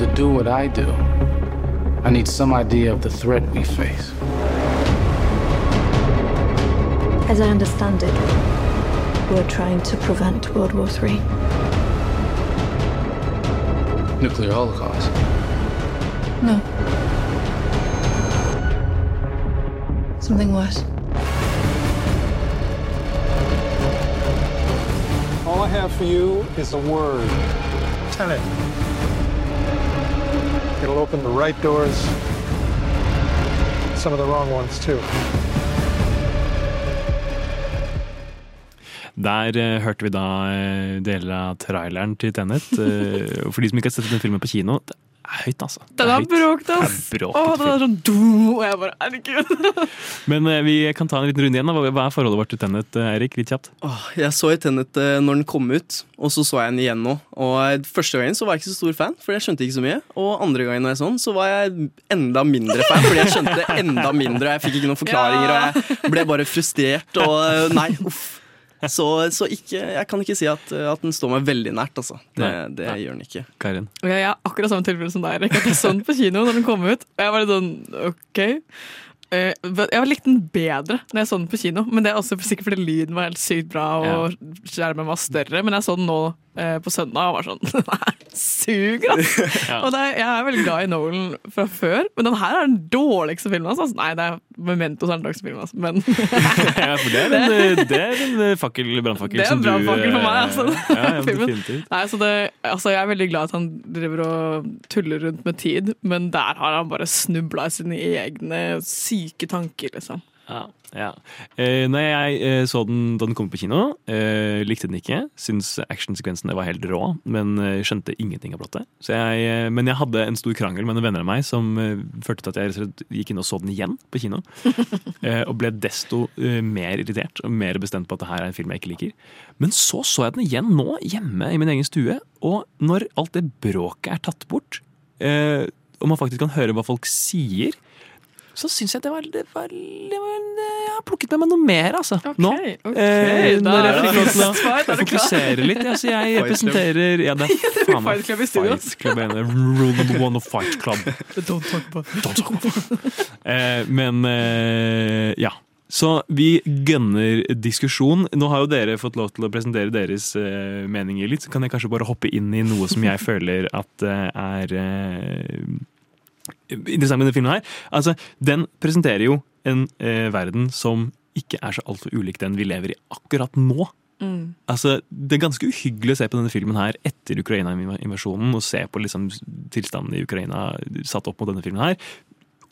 [SPEAKER 12] To do what I do, I need some idea of the threat we face.
[SPEAKER 13] As I understand it, we're trying to prevent World War III.
[SPEAKER 12] Nuclear holocaust.
[SPEAKER 13] No. Something worse.
[SPEAKER 14] All I have for you is a word. Tell it. It'll open the right doors, some of the wrong ones too.
[SPEAKER 5] Der eh, hørte vi da eh, deler av traileren til Tenet. Eh, for de som ikke har sett den filmen på kino, det høyt, altså. Det
[SPEAKER 1] Den
[SPEAKER 5] er
[SPEAKER 1] er
[SPEAKER 5] høyt.
[SPEAKER 1] bråkt,
[SPEAKER 5] Det er
[SPEAKER 1] ass!
[SPEAKER 5] bråket
[SPEAKER 1] den er sånn do, og jeg bare Herregud. <laughs>
[SPEAKER 5] Men eh, vi kan ta en liten runde igjen. da. Hva hva er forholdet vårt til Tennet, eh, Erik? Litt kjapt.
[SPEAKER 2] Åh, jeg så i Tenet eh, når den kom ut, og så så jeg den igjen nå. Og eh, Første gangen så var jeg ikke så stor fan, for jeg skjønte ikke så mye. Og andre gangen når jeg så den, så var jeg enda mindre fan, fordi jeg skjønte enda mindre. Og jeg fikk ikke noen forklaringer, og jeg <laughs> ble bare frustrert. Og eh, nei, uff. Så, så ikke, jeg kan ikke si at, at den står meg veldig nært, altså. Det,
[SPEAKER 5] Nei.
[SPEAKER 2] det gjør den ikke.
[SPEAKER 5] Karin?
[SPEAKER 1] Og Jeg har akkurat samme tilfelle som deg. Jeg så den på kino når den kom ut. Og jeg var litt sånn OK. Eh, Jeg likte den bedre når jeg så den på kino, men det er også sikkert fordi lyden var helt sykt bra og skjermen var større. Men jeg så den nå på søndag og var sånn <laughs> er suger, altså! <laughs>
[SPEAKER 5] Ja.
[SPEAKER 1] Og er, jeg er veldig glad i Nolan fra før, men den her er den dårligste filmen hans. Altså. Nei, det er Memento som er den dårligste filmen hans, men <laughs>
[SPEAKER 5] ja, det er en, eh, det er en eh, fakkel, brannfakkel
[SPEAKER 1] Det er en brannfakkel for meg,
[SPEAKER 5] eh,
[SPEAKER 1] altså.
[SPEAKER 5] Ja, ja.
[SPEAKER 1] Nei, så det, altså jeg er veldig glad at han driver og tuller rundt med tid, men der har han bare snubla i sine egne syke tanker, liksom.
[SPEAKER 5] Ja, ja. Eh, når jeg eh, så den da den kom på kino, eh, likte den ikke. Syns actionsekvensene var helt rå, men eh, skjønte ingenting av plottet. Så jeg, eh, men jeg hadde en stor krangel med noen venner av meg som førte til at jeg gikk inn og så den igjen på kino. <laughs> eh, og ble desto mer irritert og mer bestemt på at det her er en film jeg ikke liker. Men så så jeg den igjen nå, hjemme i min egen stue, og når alt det bråket er tatt bort, eh, og man faktisk kan høre hva folk sier, så syns jeg det var, det var, det var Jeg har plukket med meg noe mer, altså. nå.
[SPEAKER 1] ok.
[SPEAKER 5] Eh,
[SPEAKER 1] Da
[SPEAKER 5] når jeg fikk lov til å <laughs>
[SPEAKER 1] er
[SPEAKER 5] fokusere litt. Altså, så jeg
[SPEAKER 2] Fight Club. <laughs>
[SPEAKER 5] Ja, det er faen meg
[SPEAKER 1] Fight Club i studio.
[SPEAKER 5] Fight Club en Rule number one of Fight Club. <laughs>
[SPEAKER 1] Don't talk about
[SPEAKER 5] Don't talk about Eh, men eh, ja. Så vi gønner diskusjon. Nå har jo dere fått lov til å presentere deres eh, meninger litt. Så kan jeg kanskje bare hoppe inn i noe som jeg føler at eh, er eh, interessant med denne filmen her. Altså, den presenterer jo en eh, verden som ikke er så altfor ulik den vi lever i akkurat nå.
[SPEAKER 1] Mm.
[SPEAKER 5] Altså, Det er ganske uhyggelig å se på denne filmen her etter Ukraina-invasjonen og se på liksom tilstanden i Ukraina satt opp mot denne filmen her.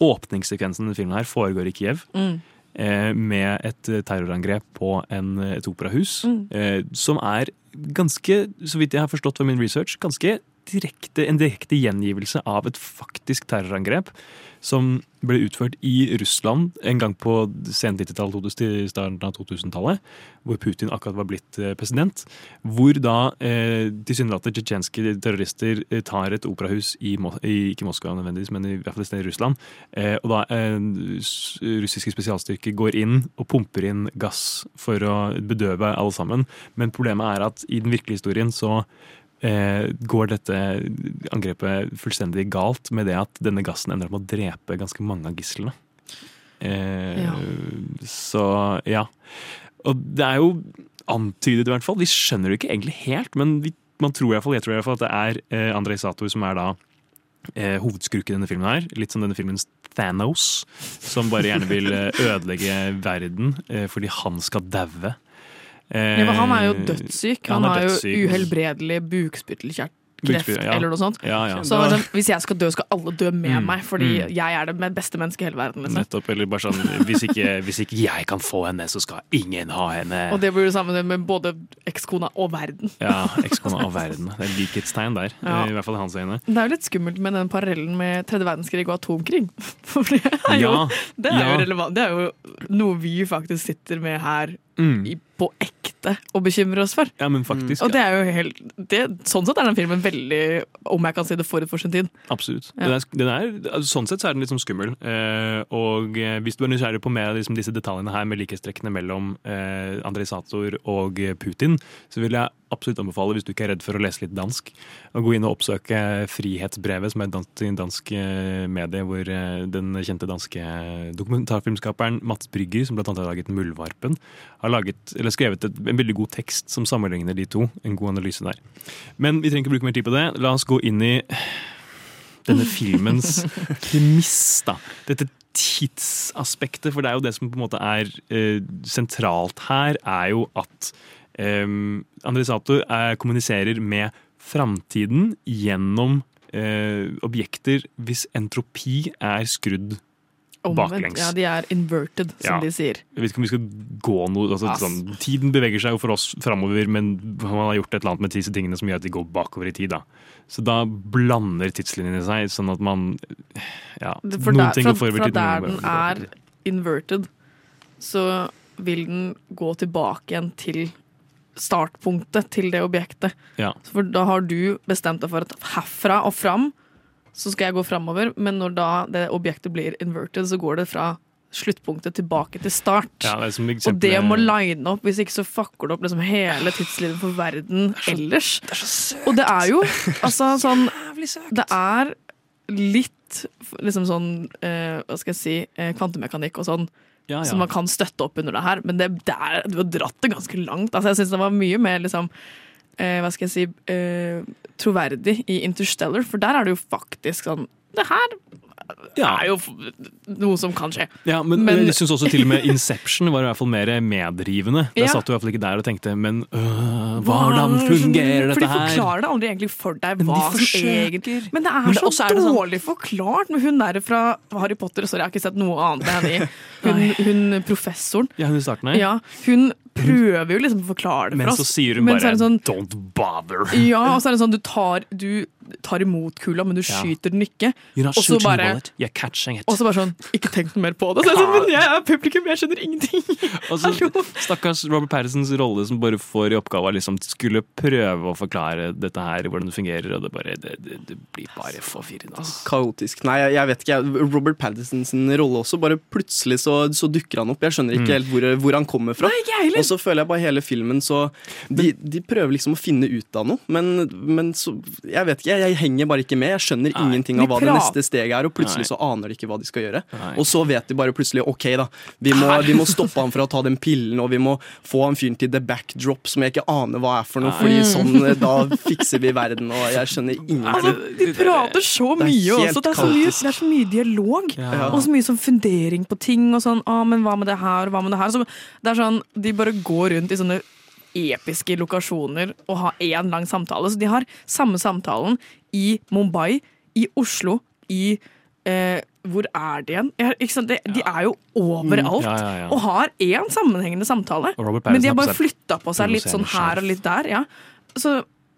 [SPEAKER 5] Åpningssekvensen i denne filmen her foregår i Kiev.
[SPEAKER 1] Mm.
[SPEAKER 5] Eh, med et eh, terrorangrep på en, et operahus.
[SPEAKER 1] Mm.
[SPEAKER 5] Eh, som er ganske, så vidt jeg har forstått fra min research, ganske direkte, en direkte gjengivelse av et faktisk terrorangrep som ble utført i Russland en gang på sent 90-tallet til starten av 2000-tallet, hvor Putin akkurat var blitt eh, president. Hvor da eh, tilsynelatende tsjetsjenske terrorister eh, tar et operahus i, i ikke Moskva nødvendigvis, men i hvert fall et sted i Russland. Eh, og da eh, russiske spesialstyrker går inn og pumper inn gass for å bedøve alle sammen. Men problemet er at i den virkelige historien så går dette angrepet fullstendig galt med det at denne gassen ender opp med å drepe ganske mange av gislene. Eh,
[SPEAKER 1] Ja.
[SPEAKER 5] Så ja. Og det er jo antydet i hvert fall. Vi skjønner det ikke egentlig helt, men vi, man tror i hvert fall, jeg tror i hvert fall at det er eh, Andrej Sator som er da eh, hovedskurken i denne filmen her. Litt som denne filmens Thanos, som bare gjerne vil eh, ødelegge verden eh, fordi han skal daue. Eh,
[SPEAKER 1] Ja, han er jo dødssyk. Han,
[SPEAKER 5] han er
[SPEAKER 1] har jo
[SPEAKER 5] dødssyk.
[SPEAKER 1] uhelbredelig bukspyttelkreft.
[SPEAKER 5] Bukspytt- ja.
[SPEAKER 1] eller noe sånt.
[SPEAKER 5] Ja, ja.
[SPEAKER 1] Så sånn, hvis jeg skal dø, skal alle dø med
[SPEAKER 5] Mm,
[SPEAKER 1] meg, fordi
[SPEAKER 5] mm.
[SPEAKER 1] jeg er det beste mennesket i hele verden. Liksom.
[SPEAKER 5] Nettopp. Eller bare sånn hvis ikke, hvis ikke jeg kan få henne, så skal ingen ha henne.
[SPEAKER 1] Og det blir det samme med både ekskona og verden.
[SPEAKER 5] Ja, ekskona og verden. Det er likhetstegn der.
[SPEAKER 1] Ja.
[SPEAKER 5] I hvert fall i hans øyne.
[SPEAKER 1] Det er jo litt skummelt med den parallellen med tredje verdenskrig og atomkrig. <laughs> For det er jo, det er jo relevant. Det er jo noe vi faktisk sitter med her
[SPEAKER 5] Mm.
[SPEAKER 1] i, på ekte å bekymre oss for.
[SPEAKER 5] Ja, men faktisk.
[SPEAKER 1] Og det er jo helt det, Sånn sett er den filmen veldig, om jeg kan si det, forut for sin tid.
[SPEAKER 5] Absolutt.
[SPEAKER 1] Ja.
[SPEAKER 5] Den er, den er, altså, sånn sett så er den litt sånn skummel. Eh, og eh, hvis du er nysgjerrig på mer av liksom, disse detaljene her med likhetstrekkene mellom eh, Andrej Sator og Putin, så vil jeg absolutt anbefale, hvis du ikke er redd for å lese litt dansk, å gå inn og oppsøke Frihetsbrevet, som er et dansk, eh, medie hvor eh, den kjente danske dokumentarfilmskaperen Mats Brygger, som annet har laget Muldvarpen, har laget, eller skrevet et, en veldig god tekst som sammenligner de to. En god analyse der. Men vi trenger ikke bruke mer tid på det. La oss gå inn i denne filmens <laughs> premiss, da. Dette tidsaspektet, for det er jo det som på en måte er eh, sentralt her, er jo at eh, André Sato er, kommuniserer med framtiden gjennom eh, objekter hvis entropi er skrudd baklengs.
[SPEAKER 1] Ja, de er inverted, som
[SPEAKER 5] Ja.
[SPEAKER 1] de sier.
[SPEAKER 5] Jeg vet ikke om vi skal gå noe altså, sånn, Tiden beveger seg jo for oss framover, men man har gjort et eller annet med disse tingene som gjør at de går bakover i tid. da. Så da blander tidslinjene seg, sånn at man Ja,
[SPEAKER 1] For
[SPEAKER 5] noen
[SPEAKER 1] der,
[SPEAKER 5] ting
[SPEAKER 1] fra,
[SPEAKER 5] går forover
[SPEAKER 1] fra
[SPEAKER 5] tid.
[SPEAKER 1] der den er inverted, så vil den gå tilbake igjen til startpunktet til det objektet.
[SPEAKER 5] Ja.
[SPEAKER 1] For da har du bestemt deg for at herfra og fram så skal jeg gå framover, men når da det objektet blir inverted, så går det fra sluttpunktet tilbake til start.
[SPEAKER 5] Ja, det er
[SPEAKER 1] Og det må line opp, hvis ikke så fucker det opp liksom hele tidslinjen for verden ellers. Og det er jo altså <laughs> sånn Det er litt liksom sånn eh, Hva skal jeg si eh, kvantemekanikk og sånn.
[SPEAKER 5] Ja, ja.
[SPEAKER 1] Som man kan støtte opp under det her, men det, det er, du har dratt det ganske langt. Altså, jeg syns det var mye mer liksom eh, Hva skal jeg si eh, troverdig i Interstellar, for der er det jo faktisk sånn Det her er jo noe som kan skje.
[SPEAKER 5] Ja, men,
[SPEAKER 1] Men-
[SPEAKER 5] jeg synes også til og med Inception var i hvert fall mer meddrivende. Der
[SPEAKER 1] Ja.
[SPEAKER 5] satt du i hvert fall ikke der og tenkte Men øh, hvordan fungerer dette her?
[SPEAKER 1] For de forklarer det aldri egentlig for deg
[SPEAKER 5] Men de
[SPEAKER 1] som egentlig Men det er
[SPEAKER 5] Men det-
[SPEAKER 1] så
[SPEAKER 5] er sånn-
[SPEAKER 1] dårlig forklart med hun der fra Harry Potter. Sorry, jeg har ikke sett noe annet enn henne i. <laughs> Hun, hun professoren.
[SPEAKER 5] Ja, hun i starten her?
[SPEAKER 1] Ja, hun prøver jo liksom å forklare det
[SPEAKER 5] Men
[SPEAKER 1] for
[SPEAKER 5] så
[SPEAKER 1] oss.
[SPEAKER 5] sier hun
[SPEAKER 1] Men
[SPEAKER 5] bare
[SPEAKER 1] så er det sånn,
[SPEAKER 5] 'don't bother'.
[SPEAKER 1] Ja, og så er det sånn du tar, du tar imot kula, men du
[SPEAKER 5] Ja.
[SPEAKER 1] skyter den ikke. Og så bare, bare sånn Ikke tenk noe mer på det. Så jeg, sånn, men jeg er publikum, jeg skjønner ingenting. <laughs>
[SPEAKER 5] Og så Stakkars Robert Pattersons rolle som bare får i oppgave å liksom skulle prøve å forklare dette her, hvordan det fungerer, og det bare Det, det, det blir bare forvirrende. Altså.
[SPEAKER 2] Kaotisk. Nei, jeg, jeg vet ikke. Robert Pattersons rolle også. Bare plutselig så, så dukker han opp. Jeg skjønner ikke
[SPEAKER 5] Mm.
[SPEAKER 2] helt hvor, hvor han kommer fra.
[SPEAKER 1] Nei.
[SPEAKER 2] Og så føler jeg bare hele filmen så De, de prøver liksom å finne ut av noe, men, men så Jeg vet ikke, jeg, jeg henger bare ikke med. Jeg skjønner ingenting av hva det neste steget er, og plutselig
[SPEAKER 5] Nei.
[SPEAKER 2] så aner de ikke hva de skal gjøre.
[SPEAKER 5] Nei.
[SPEAKER 2] Og så vet de bare plutselig OK, da. Vi må, vi må stoppe han fra å ta den pillen, og vi må få han fyren til the backdrop, som jeg ikke aner hva er for noe,
[SPEAKER 5] Nei.
[SPEAKER 2] fordi sånn da fikser vi verden, og jeg skjønner ingenting.
[SPEAKER 1] Altså, de prater så mye også. Det er så mye, det er så mye dialog.
[SPEAKER 2] Ja.
[SPEAKER 1] Og så mye sånn fundering på ting. Og sånn, ah, men hva med det her, og hva med det her? Så det er sånn, De bare går rundt i sånne episke lokasjoner og ha én lang samtale. Så de har samme samtalen i Mumbai, i Oslo, i eh, Hvor er de igjen? Ja? De, de er jo overalt.
[SPEAKER 5] Mm, ja, ja.
[SPEAKER 1] Og har én sammenhengende samtale. Men de har bare
[SPEAKER 5] på
[SPEAKER 1] flytta på seg litt sånn her og litt der. Ja. Så,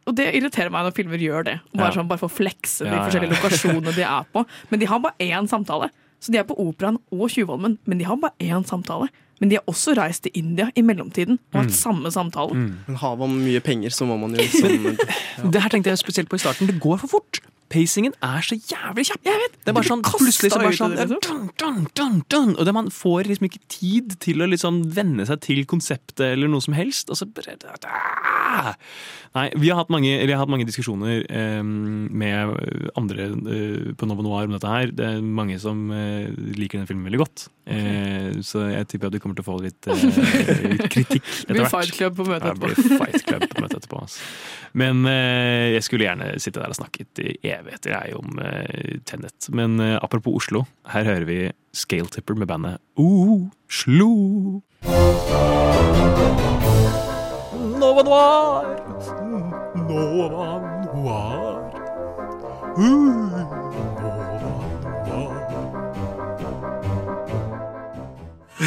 [SPEAKER 1] og det irriterer meg når filmer gjør det. Bare,
[SPEAKER 5] Ja.
[SPEAKER 1] sånn, bare for å flekse de
[SPEAKER 5] Ja, ja,
[SPEAKER 1] forskjellige lokasjonene de er på. Men de har bare én samtale. Så de er på Operaen og Tjuvholmen, men de har bare én samtale. Men de har også reist til India i mellomtiden og hatt
[SPEAKER 2] Mm.
[SPEAKER 1] samme samtale.
[SPEAKER 2] Men har man mye penger, så må man jo <laughs> liksom
[SPEAKER 5] Det her tenkte jeg spesielt på i starten. Det går for fort. Pacingen er så jævlig kjapp. Det er bare sånn, plutselig så bare sånn
[SPEAKER 1] det,
[SPEAKER 5] dun,
[SPEAKER 1] liksom.
[SPEAKER 5] dun, dun, dun, Og det man får liksom ikke tid til å liksom venne seg til konseptet eller noe som helst. Og så bare! Nei, vi har hatt mange, eller jeg har hatt mange diskusjoner eh, med andre eh, på Novo Noir om dette her. Det er mange som eh, liker den filmen veldig godt. Eh, så jeg tipper at du kommer til å få litt, eh, <laughs> litt kritikk etter
[SPEAKER 1] hvert. blir. Fight Club på møtet
[SPEAKER 5] Ja, det
[SPEAKER 1] etterpå.
[SPEAKER 5] blir Fight Club på møtet etterpå. Altså. Men eh, jeg skulle gjerne sitte der og snakket i evigheter jeg, om Tennet. Men apropos Oslo, her hører vi Scale Tipper med bandet Oslo.
[SPEAKER 11] Nova Noir! Nova Noir.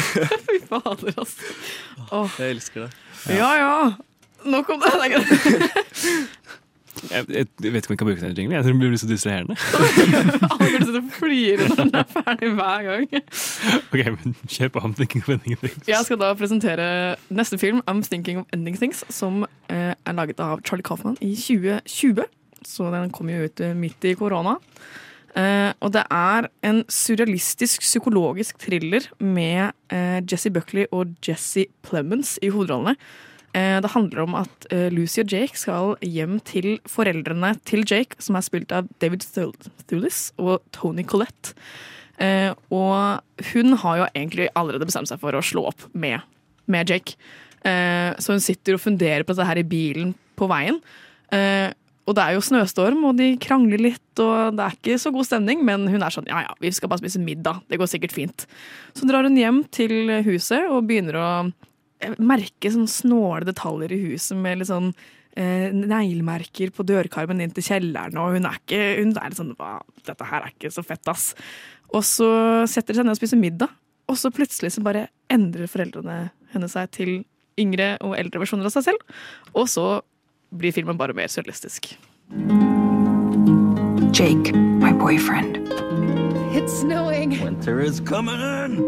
[SPEAKER 11] <laughs>
[SPEAKER 1] Fy fader, altså. Åh.
[SPEAKER 2] Jeg elsker det.
[SPEAKER 1] Ja ja. Nok om det. <laughs>
[SPEAKER 5] Jeg, jeg, vet ikke om jeg kan bruke den jinglen. Jeg tror den blir så distraherende.
[SPEAKER 1] Alle burde sitte og flire når den er ferdig hver gang.
[SPEAKER 5] ok, men Kjør på. I'm thinking of ending things.
[SPEAKER 1] Jeg skal da presentere neste film, I'm Thinking of Ending Things, som eh, er laget av Charlie Kaufman i 2020. Så den kom jo ut eh, midt i korona. Eh, og det er en surrealistisk psykologisk thriller med eh, Jesse Buckley og Jesse Plemons i hovedrollene. Eh, det handler om at Lucy og Jake skal hjem til foreldrene til Jake, som er spilt av David Thulis og Tony Collette. Og hun har jo egentlig allerede bestemt seg for å slå opp med, med Jake. Så hun sitter og funderer på dette her i bilen på veien. Og det er jo snøstorm, og de krangler litt, og det er ikke så god stemning, men hun er sånn ja ja, vi skal bare spise middag, det går sikkert fint. Så drar hun hjem til huset og begynner å eh, merke sånne snåle detaljer i huset med litt sånn eh, neglemerker på dørkarmen inn til kjelleren, og hun er ikke hun er litt sånn dette her er ikke så fett, ass. Og så setter de seg ned og spiser middag, og så plutselig så bare endrer foreldrene henne seg til yngre og eldre versjoner av seg selv. Og så blir filmen bare mer surrealistisk.
[SPEAKER 15] Jake, my boyfriend.
[SPEAKER 16] It's snowing.
[SPEAKER 15] Winter is coming in.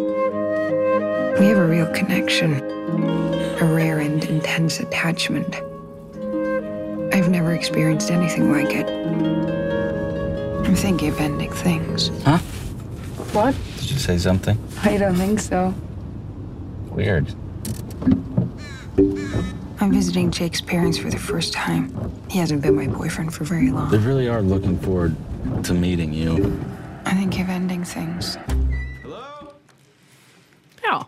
[SPEAKER 15] We have a real connection, a rare and intense attachment. I've never experienced anything like it. I'm thinking of ending things.
[SPEAKER 8] Huh?
[SPEAKER 15] What?
[SPEAKER 8] Did you say something?
[SPEAKER 15] I don't think so.
[SPEAKER 8] Weird.
[SPEAKER 15] I'm visiting Jake's parents for the first time. He hasn't been my boyfriend for very long.
[SPEAKER 8] They really are looking forward to meeting you.
[SPEAKER 15] I think of ending things. Hello?
[SPEAKER 1] Ja,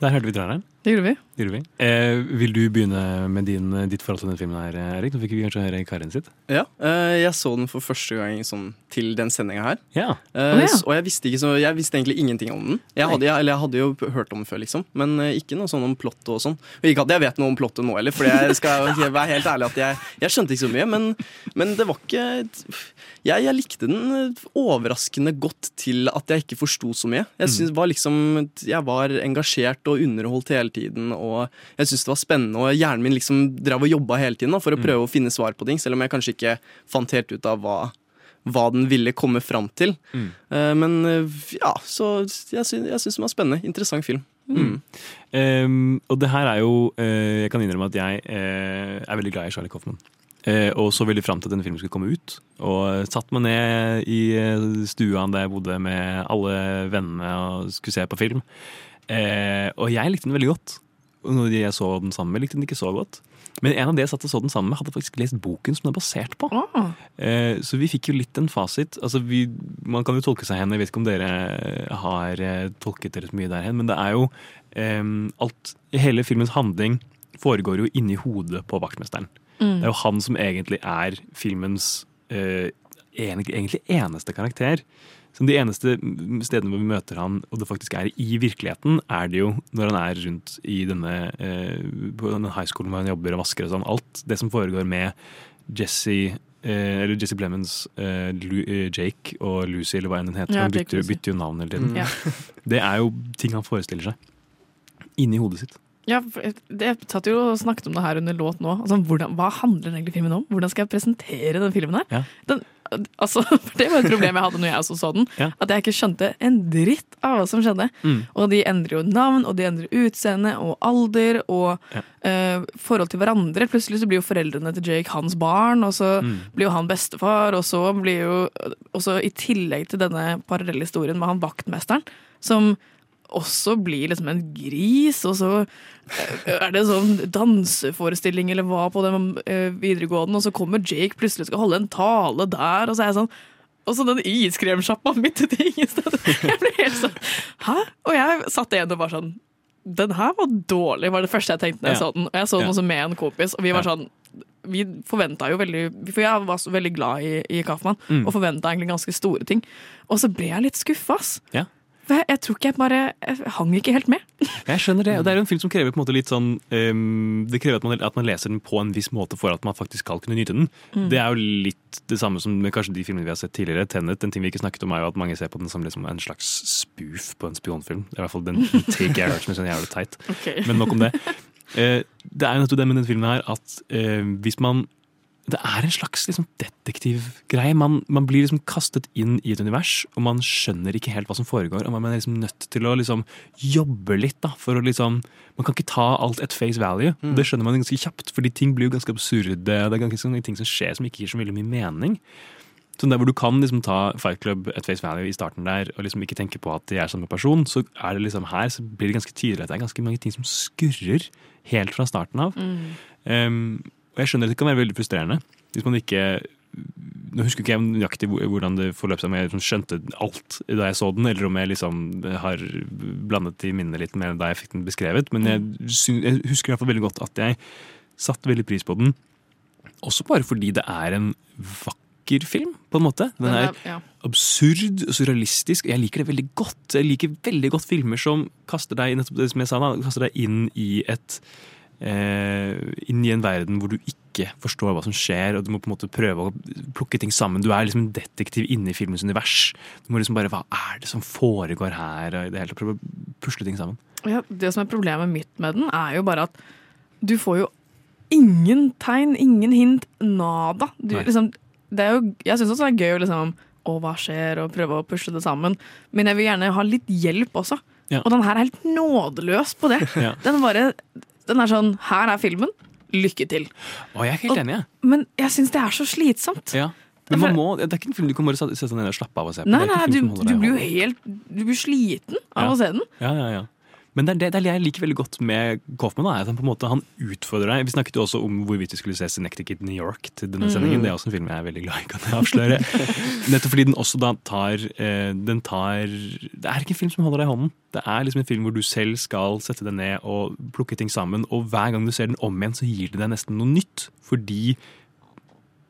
[SPEAKER 5] Der hørte vi traileren.
[SPEAKER 1] Det gjorde vi.
[SPEAKER 5] Det gjorde vi. Eh, vil du begynne med din, ditt forhold til denne filmen her, Erik? Nå fikk vi kanskje høre Karin sitt.
[SPEAKER 2] Ja, eh, jeg så den for første gang sånn, til den sendinga her.
[SPEAKER 5] Ja.
[SPEAKER 2] Eh,
[SPEAKER 5] oh, ja.
[SPEAKER 2] Og jeg visste, ikke så, jeg visste egentlig ingenting om den. Jeg hadde, jeg, eller jeg hadde jo hørt om den før, liksom. Men eh, ikke noe sånn om plottet og sånn. Og ikke at jeg vet noe om plottet nå heller, for jeg skal være helt ærlig at jeg, jeg skjønte ikke så mye. Men, men det var ikke jeg, jeg likte den eh, overraskende godt til at jeg ikke forsto så mye. Jeg
[SPEAKER 8] Mm.
[SPEAKER 2] synes var liksom Jeg var engasjert og underholdt hele tiden, og jeg syntes det var spennende, og hjernen min liksom drev og jobba hele tiden da, for å prøve å finne svar på ting, selv om jeg kanskje ikke fant helt ut av hva hva den ville komme fram til.
[SPEAKER 5] Mm.
[SPEAKER 2] Eh, Men eh, ja, så jeg sy syns den var spennende. Interessant film. Mm.
[SPEAKER 5] Um, og det her er jo uh, Jeg kan innrømme at jeg uh, er veldig glad i Charlie Coffman. Uh, og så veldig fram til at denne filmen skulle komme ut. Og satt meg ned i stua der jeg bodde med alle vennene og skulle se på film. Eh, og jeg likte den veldig godt. Når jeg så den sammen med, likte den ikke så godt. Men en av de jeg satt og så den sammen med, hadde faktisk lest boken som den er basert på. Eh, så vi fikk jo litt en fasit. Altså vi, man kan jo tolke seg hen. Jeg vet ikke om dere har eh, tolket dere så mye der hen, men det er jo eh, alt Hele filmens handling foregår jo inni hodet på vaktmesteren.
[SPEAKER 1] Mm.
[SPEAKER 5] Det er jo han som egentlig er filmens eh, egentlig eneste karakter. Så de eneste stedene hvor vi møter han, og det faktisk er i virkeligheten, er det jo når han er rundt i denne, eh, på denne high schoolen hvor han jobber og vasker og sånn. Alt det som foregår med Jesse eh, eller Jesse Plemons, eh, Lu, eh, Jake og Lucy, eller hva enn hun heter.
[SPEAKER 1] Ja,
[SPEAKER 5] han bytter, bytter jo navn hele tiden.
[SPEAKER 1] Mm. Ja. <laughs>
[SPEAKER 5] Det er jo ting han forestiller seg. Inni hodet sitt.
[SPEAKER 1] Ja, det jeg satt jo og snakket om det her under låt nå. Altså, hvordan, hva handler egentlig filmen om? Hvordan skal jeg presentere den filmen her?
[SPEAKER 5] Ja.
[SPEAKER 1] Den, altså, <laughs> for det var et problem jeg hadde når jeg også så den.
[SPEAKER 5] Ja.
[SPEAKER 1] At jeg ikke skjønte en dritt av hva som skjedde.
[SPEAKER 5] Mm.
[SPEAKER 1] Og de endrer jo navn, og de endrer utseende og alder og
[SPEAKER 5] Ja.
[SPEAKER 1] uh, forhold til hverandre. Plutselig så blir jo foreldrene til Jake hans barn, og så
[SPEAKER 5] Mm.
[SPEAKER 1] blir jo han bestefar, og så blir jo også i tillegg til denne parallelle historien med han vaktmesteren, som også blir liksom en gris, og så eh, er det sånn danseforestilling eller hva på den eh, videregående, og så kommer Jake plutselig og skal holde en tale der, og så er jeg sånn og så den iskremsjappa midt ute i ingen sted. Jeg ble helt sånn Hæ? Og jeg satt igjen og var sånn Den her var dårlig, var det første jeg tenkte da jeg
[SPEAKER 5] Ja.
[SPEAKER 1] så den. Og jeg så den
[SPEAKER 5] Ja.
[SPEAKER 1] også med en kompis, og vi var sånn vi forventa jo veldig For jeg var så veldig glad i, i Kaufmann,
[SPEAKER 5] Mm.
[SPEAKER 1] og forventa egentlig ganske store ting. Og så ble jeg litt skuffa, ass.
[SPEAKER 5] Ja.
[SPEAKER 1] Jeg, tror ikke jeg bare Jeg hang ikke helt med.
[SPEAKER 5] Jeg skjønner det. og Det er jo en film som krever på en måte litt sånn um, Det krever at man, at man leser den på en viss måte for at man faktisk skal kunne nyte den.
[SPEAKER 1] Mm.
[SPEAKER 5] Det er jo litt det samme som med kanskje de filmene vi har sett tidligere. Tenet, en ting vi ikke snakket om er jo at mange ser på den som liksom en slags spoof på en spionfilm. Det er i hvert fall den take jeg har hørt som er sånn jævlig teit. <laughs>
[SPEAKER 1] Okay.
[SPEAKER 5] Men nok om det. Uh, det er jo nettopp det med den filmen her at uh, hvis man det er en slags liksom, detektivgreie. Man, man blir liksom kastet inn i et univers, og man skjønner ikke helt hva som foregår. Og man er liksom nødt til å liksom jobbe litt da, for å liksom Man kan ikke ta alt at face value.
[SPEAKER 2] Mm.
[SPEAKER 5] Det skjønner man ganske kjapt, fordi ting blir jo ganske absurde. Det er ganske mange ting som skjer som ikke gir så veldig mye mening. Så der hvor du kan liksom ta Fight Club at face value i starten der, og liksom ikke tenke på at de er samme person, så er det liksom her så blir det ganske tydelig at det er ganske mange ting som skurrer helt fra starten av. Um, og jeg skjønner at det kan være veldig frustrerende hvis man ikke Nå husker ikke jeg nøyaktig hvordan det forløp seg, om jeg liksom skjønte alt da jeg så den, eller om jeg liksom har blandet i minnet litt med da jeg fikk den beskrevet. Men jeg, jeg husker i hvert fall veldig godt at jeg satte veldig pris på den. Også bare fordi det er en vakker film, på en måte. Den er
[SPEAKER 1] ja.
[SPEAKER 5] absurd og surrealistisk. Jeg liker det veldig godt. Jeg liker veldig godt filmer som kaster deg nettopp det som jeg sa da, kaster deg inn i et inn i en verden hvor du ikke forstår hva som skjer, og du må på en måte prøve å plukke ting sammen. Du er liksom en detektiv inne i filmens univers. Du må liksom bare Hva er det som foregår her? Og det hele prøve å pusle ting sammen.
[SPEAKER 1] Ja, det som er problemet mitt med den, er jo bare at du får jo ingen tegn, ingen hint, nada. Du, liksom, det jo, jeg syns også det er gøy å liksom Å, hva skjer? Og prøve å pusle det sammen. Men jeg vil gjerne ha litt hjelp også.
[SPEAKER 5] Ja.
[SPEAKER 1] Og den her er helt nådeløs på det. <laughs>
[SPEAKER 5] Ja.
[SPEAKER 1] Den bare Den er sånn Her er filmen. Lykke til.
[SPEAKER 5] Å, jeg er helt
[SPEAKER 1] Og-
[SPEAKER 5] enig, jeg.
[SPEAKER 1] Men jeg syns det er så slitsomt.
[SPEAKER 5] Ja. Men man må, det er ikke en film du kan bare sette deg ned og slappe av og se på.
[SPEAKER 1] Nei, nei, du, du blir jo helt Du blir sliten av
[SPEAKER 5] Ja.
[SPEAKER 1] å se den.
[SPEAKER 5] Ja, ja, ja. Men det er det, det er det jeg liker veldig godt med Kaufman. Da, han på en måte han utfordrer deg. Vi snakket jo også om hvorvidt vi skulle se Synectic New York til denne
[SPEAKER 1] Mm.
[SPEAKER 5] sendingen. Det er også en film jeg er veldig glad i, kan jeg avsløre. <laughs> Nettopp fordi den også da tar eh, Den tar Det er ikke en film som holder deg i hånden. Det er liksom en film hvor du selv skal sette deg ned og plukke ting sammen. Og hver gang du ser den om igjen, så gir det deg nesten noe nytt. Fordi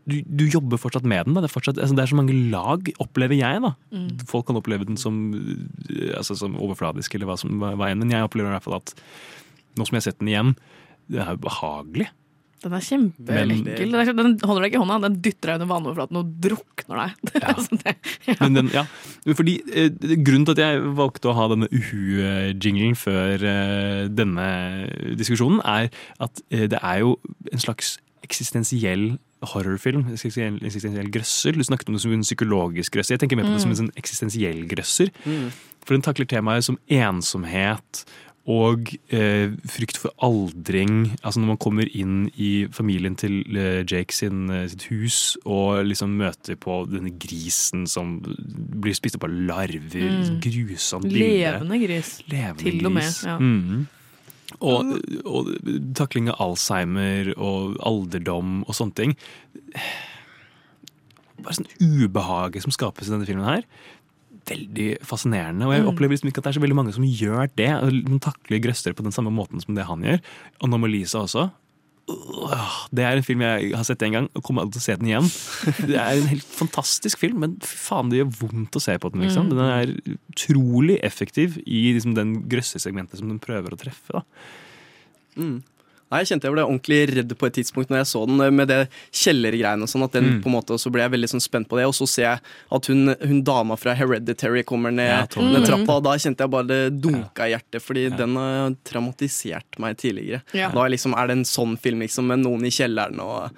[SPEAKER 5] du, du jobber fortsatt med den. Det, er fortsatt, altså det er så mange lag, opplever jeg. da.
[SPEAKER 1] Mm.
[SPEAKER 5] Folk kan oppleve den som, øh, altså, som overfladisk, eller hva som hva enn, men jeg opplever i hvert fall at nå som jeg har sett den igjen, det er jo behagelig.
[SPEAKER 1] Den er kjempeenkel. Den, den holder deg ikke i hånda, den dytter deg under vannoverflaten og drukner deg. <laughs> Ja. det, <laughs>
[SPEAKER 5] Men den, ja, fordi eh, Grunnen til at jeg valgte å ha denne uhu-jinglen før eh, denne diskusjonen, er at eh, det er jo en slags eksistensiell horrorfilm. Eksistensiell, grøsser. Du snakket om det som en psykologisk grøsser. Jeg tenker mer på det som en sånn eksistensiell grøsser.
[SPEAKER 2] Mm.
[SPEAKER 5] For den takler temaet som ensomhet og eh, frykt for aldring. Altså Når man kommer inn i familien til eh, Jake sin, eh, sitt hus og liksom møter på denne grisen som blir spist opp av larver.
[SPEAKER 1] Mm.
[SPEAKER 5] Grusomt bilde.
[SPEAKER 1] Levende gris.
[SPEAKER 5] Levende
[SPEAKER 1] Til og med. Ja.
[SPEAKER 5] Mhm. Og, og takling av Alzheimer og alderdom og sånne ting. Bare sånn ubehaget som skapes i denne filmen her. Veldig fascinerende. Og jeg
[SPEAKER 1] Mm.
[SPEAKER 5] opplever liksom ikke at det er så veldig mange som gjør det. De takler grøsser på den samme måten som det han gjør. Og Anomalisa også. Det er en film jeg har sett en gang, og kommer aldri til å se den igjen. Det er en helt fantastisk film, men fy faen, det gjør vondt å se på den. liksom.
[SPEAKER 2] Mm.
[SPEAKER 5] Den er utrolig effektiv i liksom, den grøssesegmentet som den prøver å treffe. da.
[SPEAKER 2] Mm. Nei, jeg kjente jeg ble ordentlig redd på et tidspunkt når jeg så den, med det kjellergreiene og sånn. at den
[SPEAKER 5] Mm.
[SPEAKER 2] på en måte, Så ble jeg veldig sånn spent på det, og så ser jeg at hun, hun dama fra Hereditary kommer ned
[SPEAKER 5] Ja,
[SPEAKER 2] ned
[SPEAKER 5] Mm.
[SPEAKER 2] trappa, og da kjente jeg bare det dunka i hjertet, fordi den har traumatisert meg tidligere.
[SPEAKER 1] Ja.
[SPEAKER 2] Da liksom, er det en sånn film liksom, med noen i kjelleren og,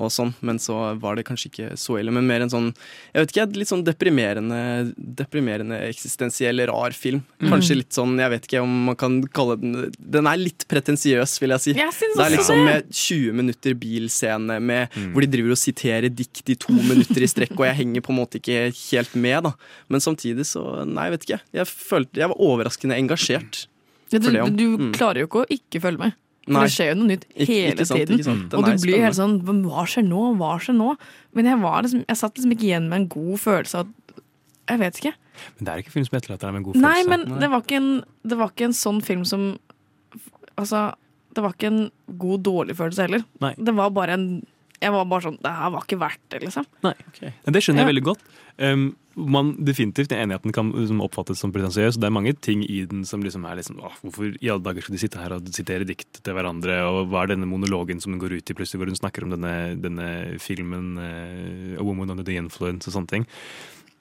[SPEAKER 2] og sånn, men så var det kanskje ikke så ille, men mer en sånn jeg vet ikke, litt sånn deprimerende, deprimerende eksistensiell, rar film. Kanskje
[SPEAKER 1] Mm.
[SPEAKER 2] litt sånn, jeg vet ikke om man kan kalle den Den er litt pretensiøs, vil jeg si.
[SPEAKER 1] Jeg
[SPEAKER 2] det er liksom med 20 minutter bilscene med, hvor de driver og siterer dikt i to minutter i strekk, og jeg henger på en måte ikke helt med, da. Men samtidig så Nei, jeg vet ikke. Jeg følte Jeg var overraskende engasjert.
[SPEAKER 1] Ja, du du
[SPEAKER 2] mm.
[SPEAKER 1] klarer jo ikke å ikke følge med. For det skjer jo noe nytt hele
[SPEAKER 2] ikke sant,
[SPEAKER 1] tiden.
[SPEAKER 2] ikke sant.
[SPEAKER 1] Og du blir helt sånn Hva skjer nå? Hva skjer nå? Men jeg, var liksom, jeg satt liksom ikke igjen med en god følelse av Jeg vet ikke.
[SPEAKER 5] Men det er ikke film som etterlater deg med en god
[SPEAKER 1] Nei,
[SPEAKER 5] følelse.
[SPEAKER 1] men det var, ikke en, det var ikke en sånn film som Altså, det var ikke en god, dårlig følelse heller.
[SPEAKER 5] Nei.
[SPEAKER 1] Det var bare en Jeg var bare sånn Det her var ikke verdt det, liksom.
[SPEAKER 5] Nei, okay. Det skjønner jeg veldig godt. Um, man definitivt er enig at den kan liksom, oppfattes som pretensiøs. Det er mange ting i den som liksom er liksom åh, Hvorfor i alle dager skal de sitte her og sitere dikt til hverandre? Og hva er denne monologen som den går ut i plutselig, hvor hun snakker om denne, denne filmen uh, A Woman Under the Influence og sånne ting.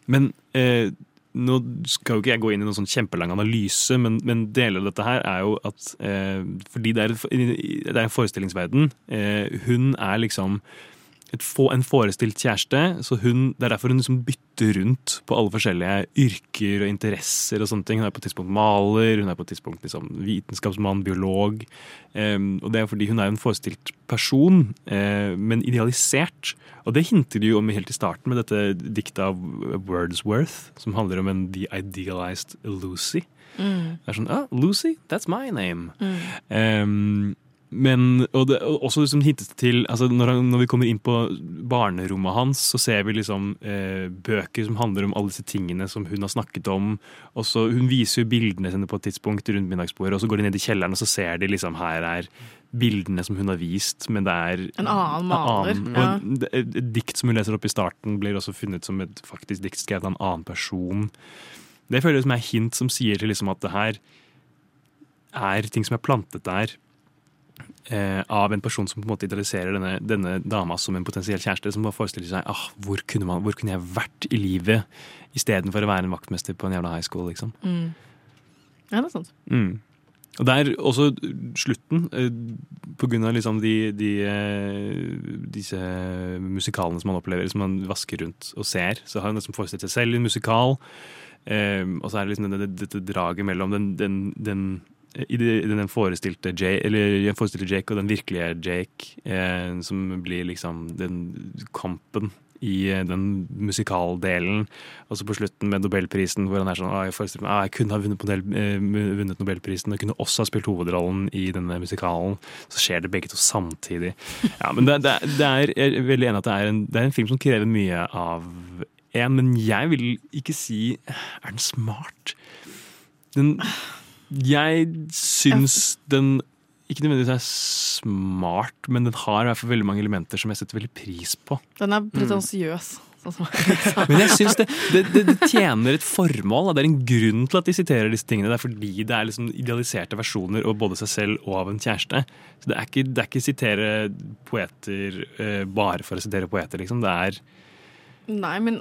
[SPEAKER 5] Men eh, nå skal jo ikke jeg gå inn i noen sånn kjempelang analyse, men, men deler av dette her er jo at eh, Fordi det er, det er en forestillingsverden. Eh, hun er liksom få, en forestilt kjæreste, så hun, det er derfor hun liksom bytter rundt på alle forskjellige yrker og interesser og sånne ting. Hun er på et tidspunkt maler, hun er på et tidspunkt liksom vitenskapsmann, biolog. Um, og det er fordi hun er en forestilt person, uh, men idealisert. Og det hinter de jo om helt i starten med dette diktet av Wordsworth, som handler om en The Idealized Lucy.
[SPEAKER 1] Mm.
[SPEAKER 5] Det er sånn, ah, Lucy, that's my name.
[SPEAKER 1] Mm.
[SPEAKER 5] Em, men, og det, og også liksom hintet til altså når, han, når vi kommer inn på barnerommet hans, så ser vi liksom eh, bøker som handler om alle disse tingene som hun har snakket om. Og så Hun viser jo bildene sine på et tidspunkt rundt middagsbordet, og så går de ned i kjelleren og så ser de liksom her er bildene som hun har vist, men det er
[SPEAKER 1] En annen maler,
[SPEAKER 5] annen-
[SPEAKER 1] ja.
[SPEAKER 5] og et, et, dikt som hun leser opp i starten, blir også funnet som et faktisk dikt skrevet av en annen person. Det føler jeg som er hint som sier til liksom at det her er ting som er plantet der eh, av en person som på en måte idealiserer denne, denne dama som en potensiell kjæreste, som bare forestiller seg ah, hvor, kunne man, hvor kunne jeg vært i livet istedenfor å være en vaktmester på en jævla high school, liksom.
[SPEAKER 1] Mm. Ja, det er sant.
[SPEAKER 5] Mm. Og der er også slutten, eh, på grunn av liksom de, de, eh, disse musikalene som man opplever, som man vasker rundt og ser, så har hun liksom forestilt seg selv i en musikal. Eh, og så er det liksom dette, dette draget mellom den, den, den i den forestilte Jake, eller forestilte Jake og den virkelige Jake, eh, som blir liksom den kampen i eh, den musikaldelen. Og så på slutten med Nobelprisen, hvor han er sånn ah, jeg, ah, jeg kunne ha vunnet, eh, vunnet Nobelprisen og kunne også ha spilt hovedrollen i denne musikalen. Så skjer det begge to samtidig. Ja, men det, det, det er, jeg er veldig enig at det er, en, det er en film som krever mye av en, men jeg vil ikke si Er den smart? Den Jeg syns den ikke nødvendigvis er smart, men den har i hvert fall veldig mange elementer som jeg setter veldig pris på.
[SPEAKER 1] Den er pretensiøs. Som jeg <laughs> sa.
[SPEAKER 5] Men jeg syns det, det, det, det tjener et formål. Det er en grunn til at de siterer disse tingene. Det er fordi det er liksom idealiserte versjoner av både seg selv og av en kjæreste. Så Det er ikke, det er ikke sitere poeter eh, bare for å sitere poeter, liksom. Det er
[SPEAKER 1] Nei, men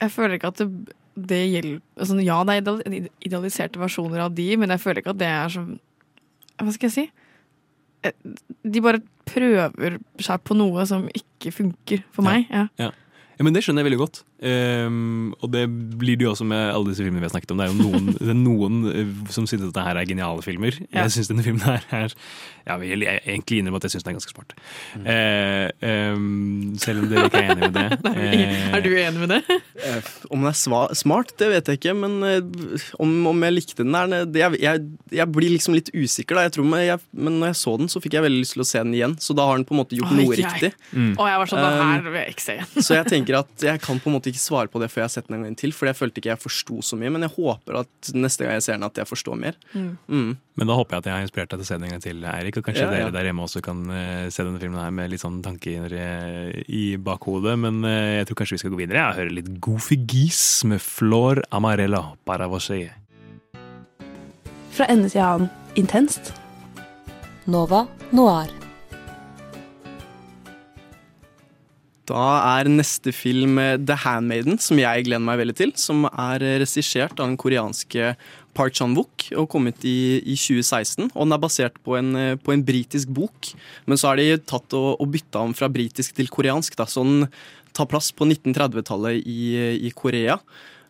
[SPEAKER 1] jeg føler ikke at det, det hjelper altså, Ja, det er idealiserte versjoner av de, men jeg føler ikke at det er så Hva skal jeg si? Eh, De bare prøver seg på noe som ikke funker for meg. Ja.
[SPEAKER 5] Ja. ja, men Det skjønner jeg veldig godt. Ehm, og det blir det jo også med alle disse filmene vi har snakket om. Det er jo noen, det er noen eh, som synes at dette her er geniale filmer.
[SPEAKER 1] Ja.
[SPEAKER 5] Jeg syns denne filmen her er Ja, jeg vil egentlig innrømme at jeg syns den er ganske smart. Mm. Uh, um, selv om dere ikke er enig med det. <laughs> Eh,
[SPEAKER 1] Er du enig med det?
[SPEAKER 2] Om den er sva smart, det vet jeg ikke, men uh, om, om jeg likte den der jeg, jeg, jeg blir liksom litt usikker, da. Jeg tror, men, jeg, men når jeg så den, så fikk jeg veldig lyst til å se den igjen, så da har den på en måte gjort
[SPEAKER 1] Oi,
[SPEAKER 2] noe
[SPEAKER 1] jeg-
[SPEAKER 2] riktig.
[SPEAKER 1] Og jeg var sånn, da
[SPEAKER 2] Um,
[SPEAKER 1] her vil jeg ikke se igjen.
[SPEAKER 2] Så jeg tenker at jeg kan på en måte ikke svare på det før jeg har sett den en gang til, for jeg følte ikke jeg forsto så mye, men jeg håper at neste gang jeg ser den, at jeg forstår mer.
[SPEAKER 1] Mm.
[SPEAKER 2] Mm.
[SPEAKER 5] Men da håper jeg at jeg har inspirert deg til å se den en gang til, Eirik. Og kanskje
[SPEAKER 2] Ja, ja.
[SPEAKER 5] dere der hjemme også kan eh, se denne filmen her med litt sånn tanker eh, i bakhodet. Men eh, jeg tror kanskje vi skal gå videre. Jeg hører litt Goofy Geese med Flor Amarella para você.
[SPEAKER 17] Fra ende til annen intenst. Nova Noir.
[SPEAKER 2] Da er neste film eh, The Handmaiden, som jeg gleder meg veldig til. Som er eh, regissert av den koreanske Park Chan-wook og kommet i, i 2016. Og den er basert på en, eh, på en britisk bok, men så har de tatt og, og bytta om fra britisk til koreansk. Da, så den tar plass på 1930-tallet i, i Korea.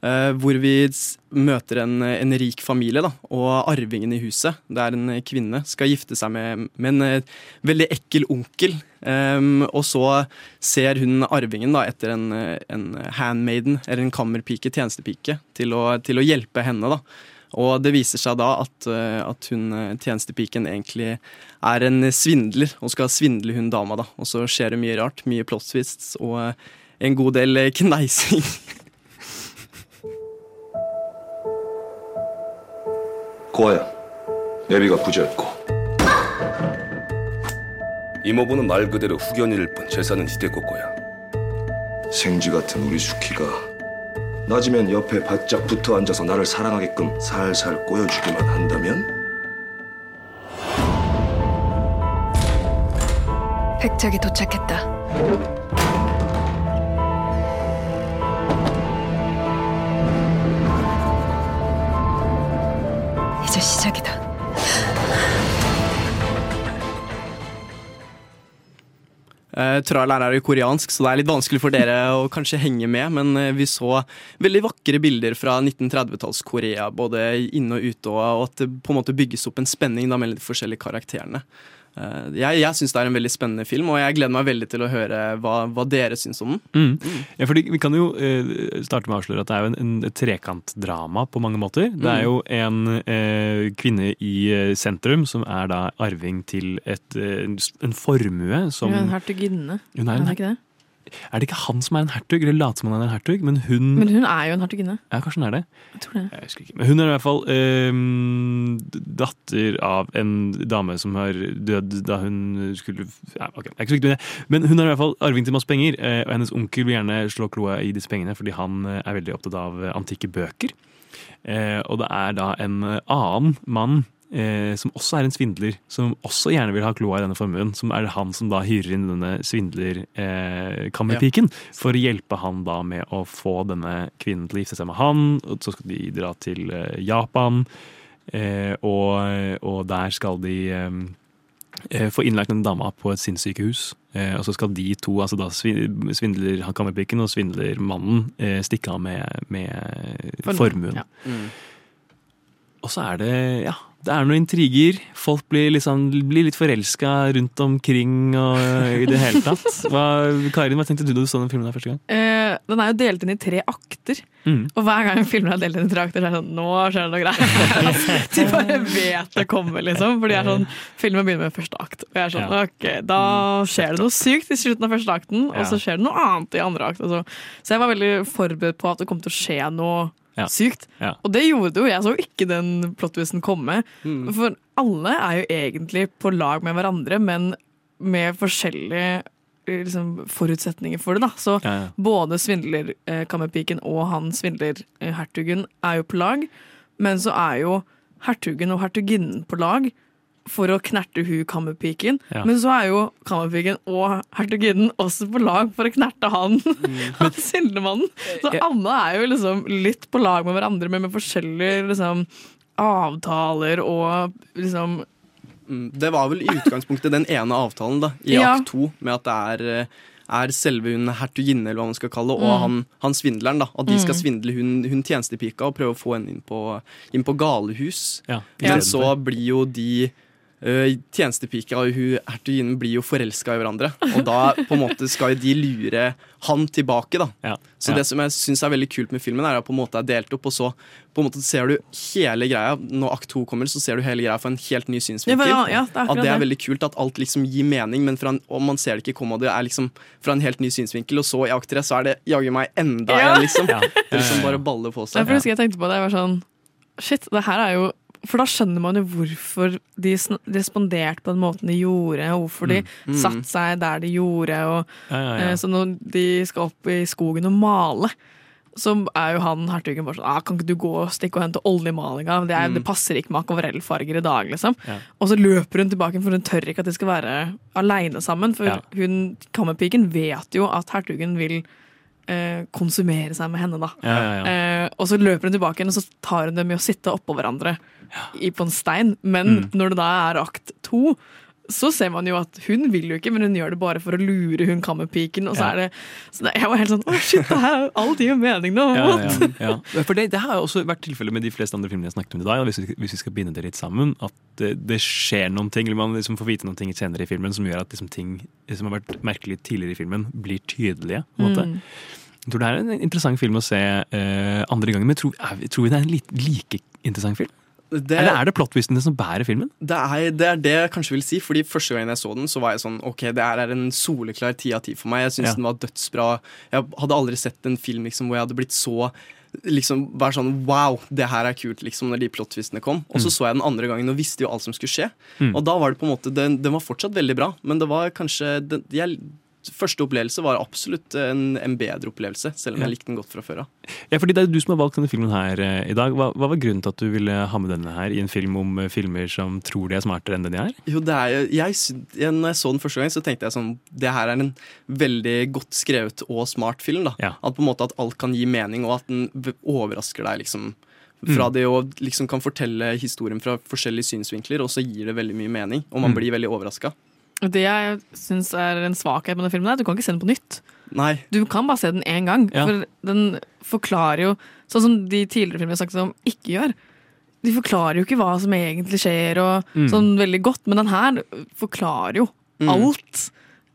[SPEAKER 2] Uh, hvor vi møter en, en rik familie, da, og arvingen i huset. Det er en kvinne. Skal gifte seg med, med en veldig ekkel onkel. Um, og så ser hun arvingen da, etter en, en handmaiden, eller en kammerpike, tjenestepike, til å, til å hjelpe henne. da. Og det viser seg da at, eh, at hun eh, tjenestepiken egentlig er en svindler, og skal svindle hun dama. da. Og så skjer det mye rart. Mye plot twists og eh, en god del kneising.
[SPEAKER 10] 고 이모부는 말 그대로 후견일 뿐 재산은 이대고 거야. 생쥐 같은 우리 수키가 낮이면 옆에 바짝 붙어 앉아서 나를 사랑하게끔 살살 꼬여주기만 한다면
[SPEAKER 15] 백작이 도착했다. 이제 시작이다.
[SPEAKER 2] Uh, Traileren er jo koreansk, så det er litt vanskelig for dere å kanskje henge med. Men eh, vi så veldig vakre bilder fra 1930-talls Korea, både inne og ute, og at det på en måte bygges opp en spenning da, mellom de forskjellige karakterene. Eh, jeg jeg syns det er en veldig spennende film, og jeg gleder meg veldig til å høre hva, hva dere syns om den.
[SPEAKER 5] Mm. Ja, fordi Vi kan jo eh, starte med å avsløre at det er jo en, en trekantdrama på mange måter. Det er
[SPEAKER 2] Mm.
[SPEAKER 5] jo en eh, kvinne i eh, sentrum som er da arving til et, eh, en formue som
[SPEAKER 1] Hun er en hertuginne.
[SPEAKER 5] Hun er en
[SPEAKER 1] det ikke det?
[SPEAKER 5] Er det ikke han som er en hertug, eller later som han er en hertug? Men hun
[SPEAKER 1] Men hun er jo en hertuginne.
[SPEAKER 5] Ja, kanskje hun er det.
[SPEAKER 1] Jeg tror det.
[SPEAKER 5] Jeg husker ikke. Men hun er i hvert fall eh, datter av en dame som har dødd da hun skulle ja, ok, jeg er ikke så viktig med det. Men hun er i hvert fall arving til masse penger, eh, og hennes onkel vil gjerne slå kloa i disse pengene fordi han eh, er veldig opptatt av eh, antikke bøker. Eh, og det er da en annen mann eh, som også er en svindler, som også gjerne vil ha kloa i denne formuen. Som er han som da hyrer inn denne svindlerkammerpiken eh, for å hjelpe han da med å få denne kvinnen til å gifte seg med han. Og så skal de dra til eh, Japan, eh, og, og der skal de eh, eh, få innlagt en dama på et sinnssykehus. Eh, og så skal de to, altså da svindler han kammerpiken og svindlermannen, eh, stikke av med, med formuen.
[SPEAKER 1] Ja.
[SPEAKER 5] Og så er det ja, det er noen intriger. Folk blir, liksom, blir litt forelska rundt omkring og i det hele tatt. Hva, Karin, hva tenkte du da du så den filmen der første gang?
[SPEAKER 1] Uh, den er jo delt inn i tre akter.
[SPEAKER 5] Mm.
[SPEAKER 1] Og hver gang en film er delt inn i tre akter, så er det sånn Nå skjer det noe greier. <laughs> De bare vet det kommer, liksom. For de er sånn Filmen begynner med første akt. Og jeg er sånn
[SPEAKER 5] Ja.
[SPEAKER 1] Ok, da skjer det noe sykt i slutten av første akten, og så skjer det noe annet i andre akt. Altså. Så, så jeg var veldig forberedt på at det kom til å skje noe
[SPEAKER 5] Ja.
[SPEAKER 1] sykt.
[SPEAKER 5] Ja.
[SPEAKER 1] Og det gjorde jo. Jeg så ikke den plot-twisten komme. For alle er jo egentlig på lag med hverandre, men med forskjellige eh, liksom, forutsetninger for det. da. Så
[SPEAKER 5] Ja, ja.
[SPEAKER 1] både svindlerkammerpiken og han svindlerhertugen er jo på lag, men så er jo hertugen og hertuginnen på lag for å knerte hun kammerpiken.
[SPEAKER 5] Ja.
[SPEAKER 1] Men så er jo kammerpiken og hertuginnen også på lag for å knerte han, <laughs> han svindlermannen. Så alle er jo liksom litt på lag med hverandre, men med forskjellige liksom, avtaler og liksom
[SPEAKER 2] Mm, Det var vel i utgangspunktet den ene avtalen da, i
[SPEAKER 1] Ja.
[SPEAKER 2] akt to, med at det er, eh, er selve hun hertuginne, eller hva man skal kalle det, og
[SPEAKER 1] Mm.
[SPEAKER 2] han, han svindleren. da, At de skal
[SPEAKER 1] Mm.
[SPEAKER 2] svindle hun, hun tjenestepika og prøve å få henne inn på, inn på galehus.
[SPEAKER 5] Ja,
[SPEAKER 2] Men så blir jo de uh, Tjenestepika og hun hertuginnen blir jo forelska i hverandre. Og da på en måte skal jo de lure han tilbake, da. Så
[SPEAKER 5] Ja.
[SPEAKER 2] det som jeg syns er veldig kult med filmen, er at på en måte er delt opp, og så på en måte ser du hele greia. Når akt to kommer, så ser du hele greia fra en helt ny synsvinkel.
[SPEAKER 1] Ja, ja, det er
[SPEAKER 2] at det er veldig kult at alt liksom gir mening, men fra en, og man ser det ikke komme, og det er liksom fra en helt ny synsvinkel. Og så i akt tre så er det jaggu meg enda
[SPEAKER 1] Ja.
[SPEAKER 2] en, liksom.
[SPEAKER 5] Ja.
[SPEAKER 2] Det liksom bare baller på seg.
[SPEAKER 1] Husker jeg tenkte på det. Jeg var sånn Shit, det her er jo For da skjønner man jo hvorfor de responderte på den måten de gjorde, og hvorfor de
[SPEAKER 5] Mm.
[SPEAKER 2] Mm.
[SPEAKER 1] satte seg der de gjorde. Og,
[SPEAKER 5] Ja, ja, ja.
[SPEAKER 1] eh, Så når de skal opp i skogen og male, så er jo han hertugen bare sånn ah, Kan ikke du gå og stikke og hente oljemalinga? Det, er-
[SPEAKER 2] Mm.
[SPEAKER 1] det passer ikke med akvarellfarger i dag, liksom.
[SPEAKER 5] Ja.
[SPEAKER 1] Og så løper hun tilbake, for hun tør ikke at de skal være aleine sammen. For
[SPEAKER 5] Ja.
[SPEAKER 1] hun, kammerpiken vet jo at hertugen vil eh, konsumere seg med henne, da.
[SPEAKER 5] Ja, ja, ja.
[SPEAKER 1] Eh, og så løper hun tilbake igjen, og så tar hun dem i å sitte oppå hverandre i, på en stein. Men
[SPEAKER 5] Mm.
[SPEAKER 1] når det da er akt to, så ser man jo at hun vil jo ikke, men hun gjør det bare for å lure hun kammerpiken. Og så er det, så det, jeg var helt sånn Å, shit, det her, alt gir jo mening nå!
[SPEAKER 5] Ja, ja, ja. For det, det har også vært tilfellet med de fleste andre filmene jeg snakket om i dag. Hvis vi, hvis vi skal binde det litt sammen, at det, det skjer noen ting, eller man liksom får vite noen ting senere i filmen som gjør at liksom ting som har vært merkelig tidligere i filmen, blir tydelige. på en måte.
[SPEAKER 1] Mm.
[SPEAKER 5] Jeg tror det er en interessant film å se uh, andre gangen, men tror, er, tror vi det er en li, like interessant film?
[SPEAKER 2] Det-
[SPEAKER 5] Eller er det plottvistene som bærer filmen?
[SPEAKER 2] Det er, det er det jeg kanskje vil si, fordi første gangen jeg så den, så var jeg sånn Ok, det her er en soleklar ti av ti for meg. Jeg syns
[SPEAKER 5] Ja.
[SPEAKER 2] den var dødsbra. Jeg hadde aldri sett en film liksom, hvor jeg hadde blitt så Liksom bare sånn Wow, det her er kult, liksom, når de plottvistene kom. Og så
[SPEAKER 5] Mm.
[SPEAKER 2] så jeg den andre gangen og visste jo alt som skulle skje.
[SPEAKER 5] Mm.
[SPEAKER 2] Og da var det på en måte Den, den var fortsatt veldig bra, men det var kanskje den, jeg, Første opplevelse var absolutt en, en bedre opplevelse, selv om jeg likte den godt fra før av.
[SPEAKER 5] Ja, fordi Det er du som har valgt denne filmen her eh, i dag. Hva, hva var grunnen til at du ville ha med denne her i en film om eh, filmer som tror de er smartere enn det de er?
[SPEAKER 2] Jo, det er jeg, jeg, Når jeg så den første gang, så tenkte jeg sånn Det her er en veldig godt skrevet og smart film. da At på en måte at alt kan gi mening, og at den overrasker deg. liksom Fra
[SPEAKER 5] Mm.
[SPEAKER 2] det å liksom kan fortelle historien fra forskjellige synsvinkler, og så gir det veldig mye mening. Og man
[SPEAKER 5] Mm.
[SPEAKER 2] blir veldig overraska.
[SPEAKER 1] Det jeg syns er en svakhet med den filmen, er at du kan ikke se den på nytt.
[SPEAKER 2] Nei.
[SPEAKER 1] Du kan bare se den én gang.
[SPEAKER 2] Ja.
[SPEAKER 1] For den forklarer jo, sånn som de tidligere filmene jeg snakket om, ikke gjør. De forklarer jo ikke hva som egentlig skjer, og
[SPEAKER 5] Mm.
[SPEAKER 1] sånn veldig godt, men den her forklarer jo
[SPEAKER 2] Mm.
[SPEAKER 1] alt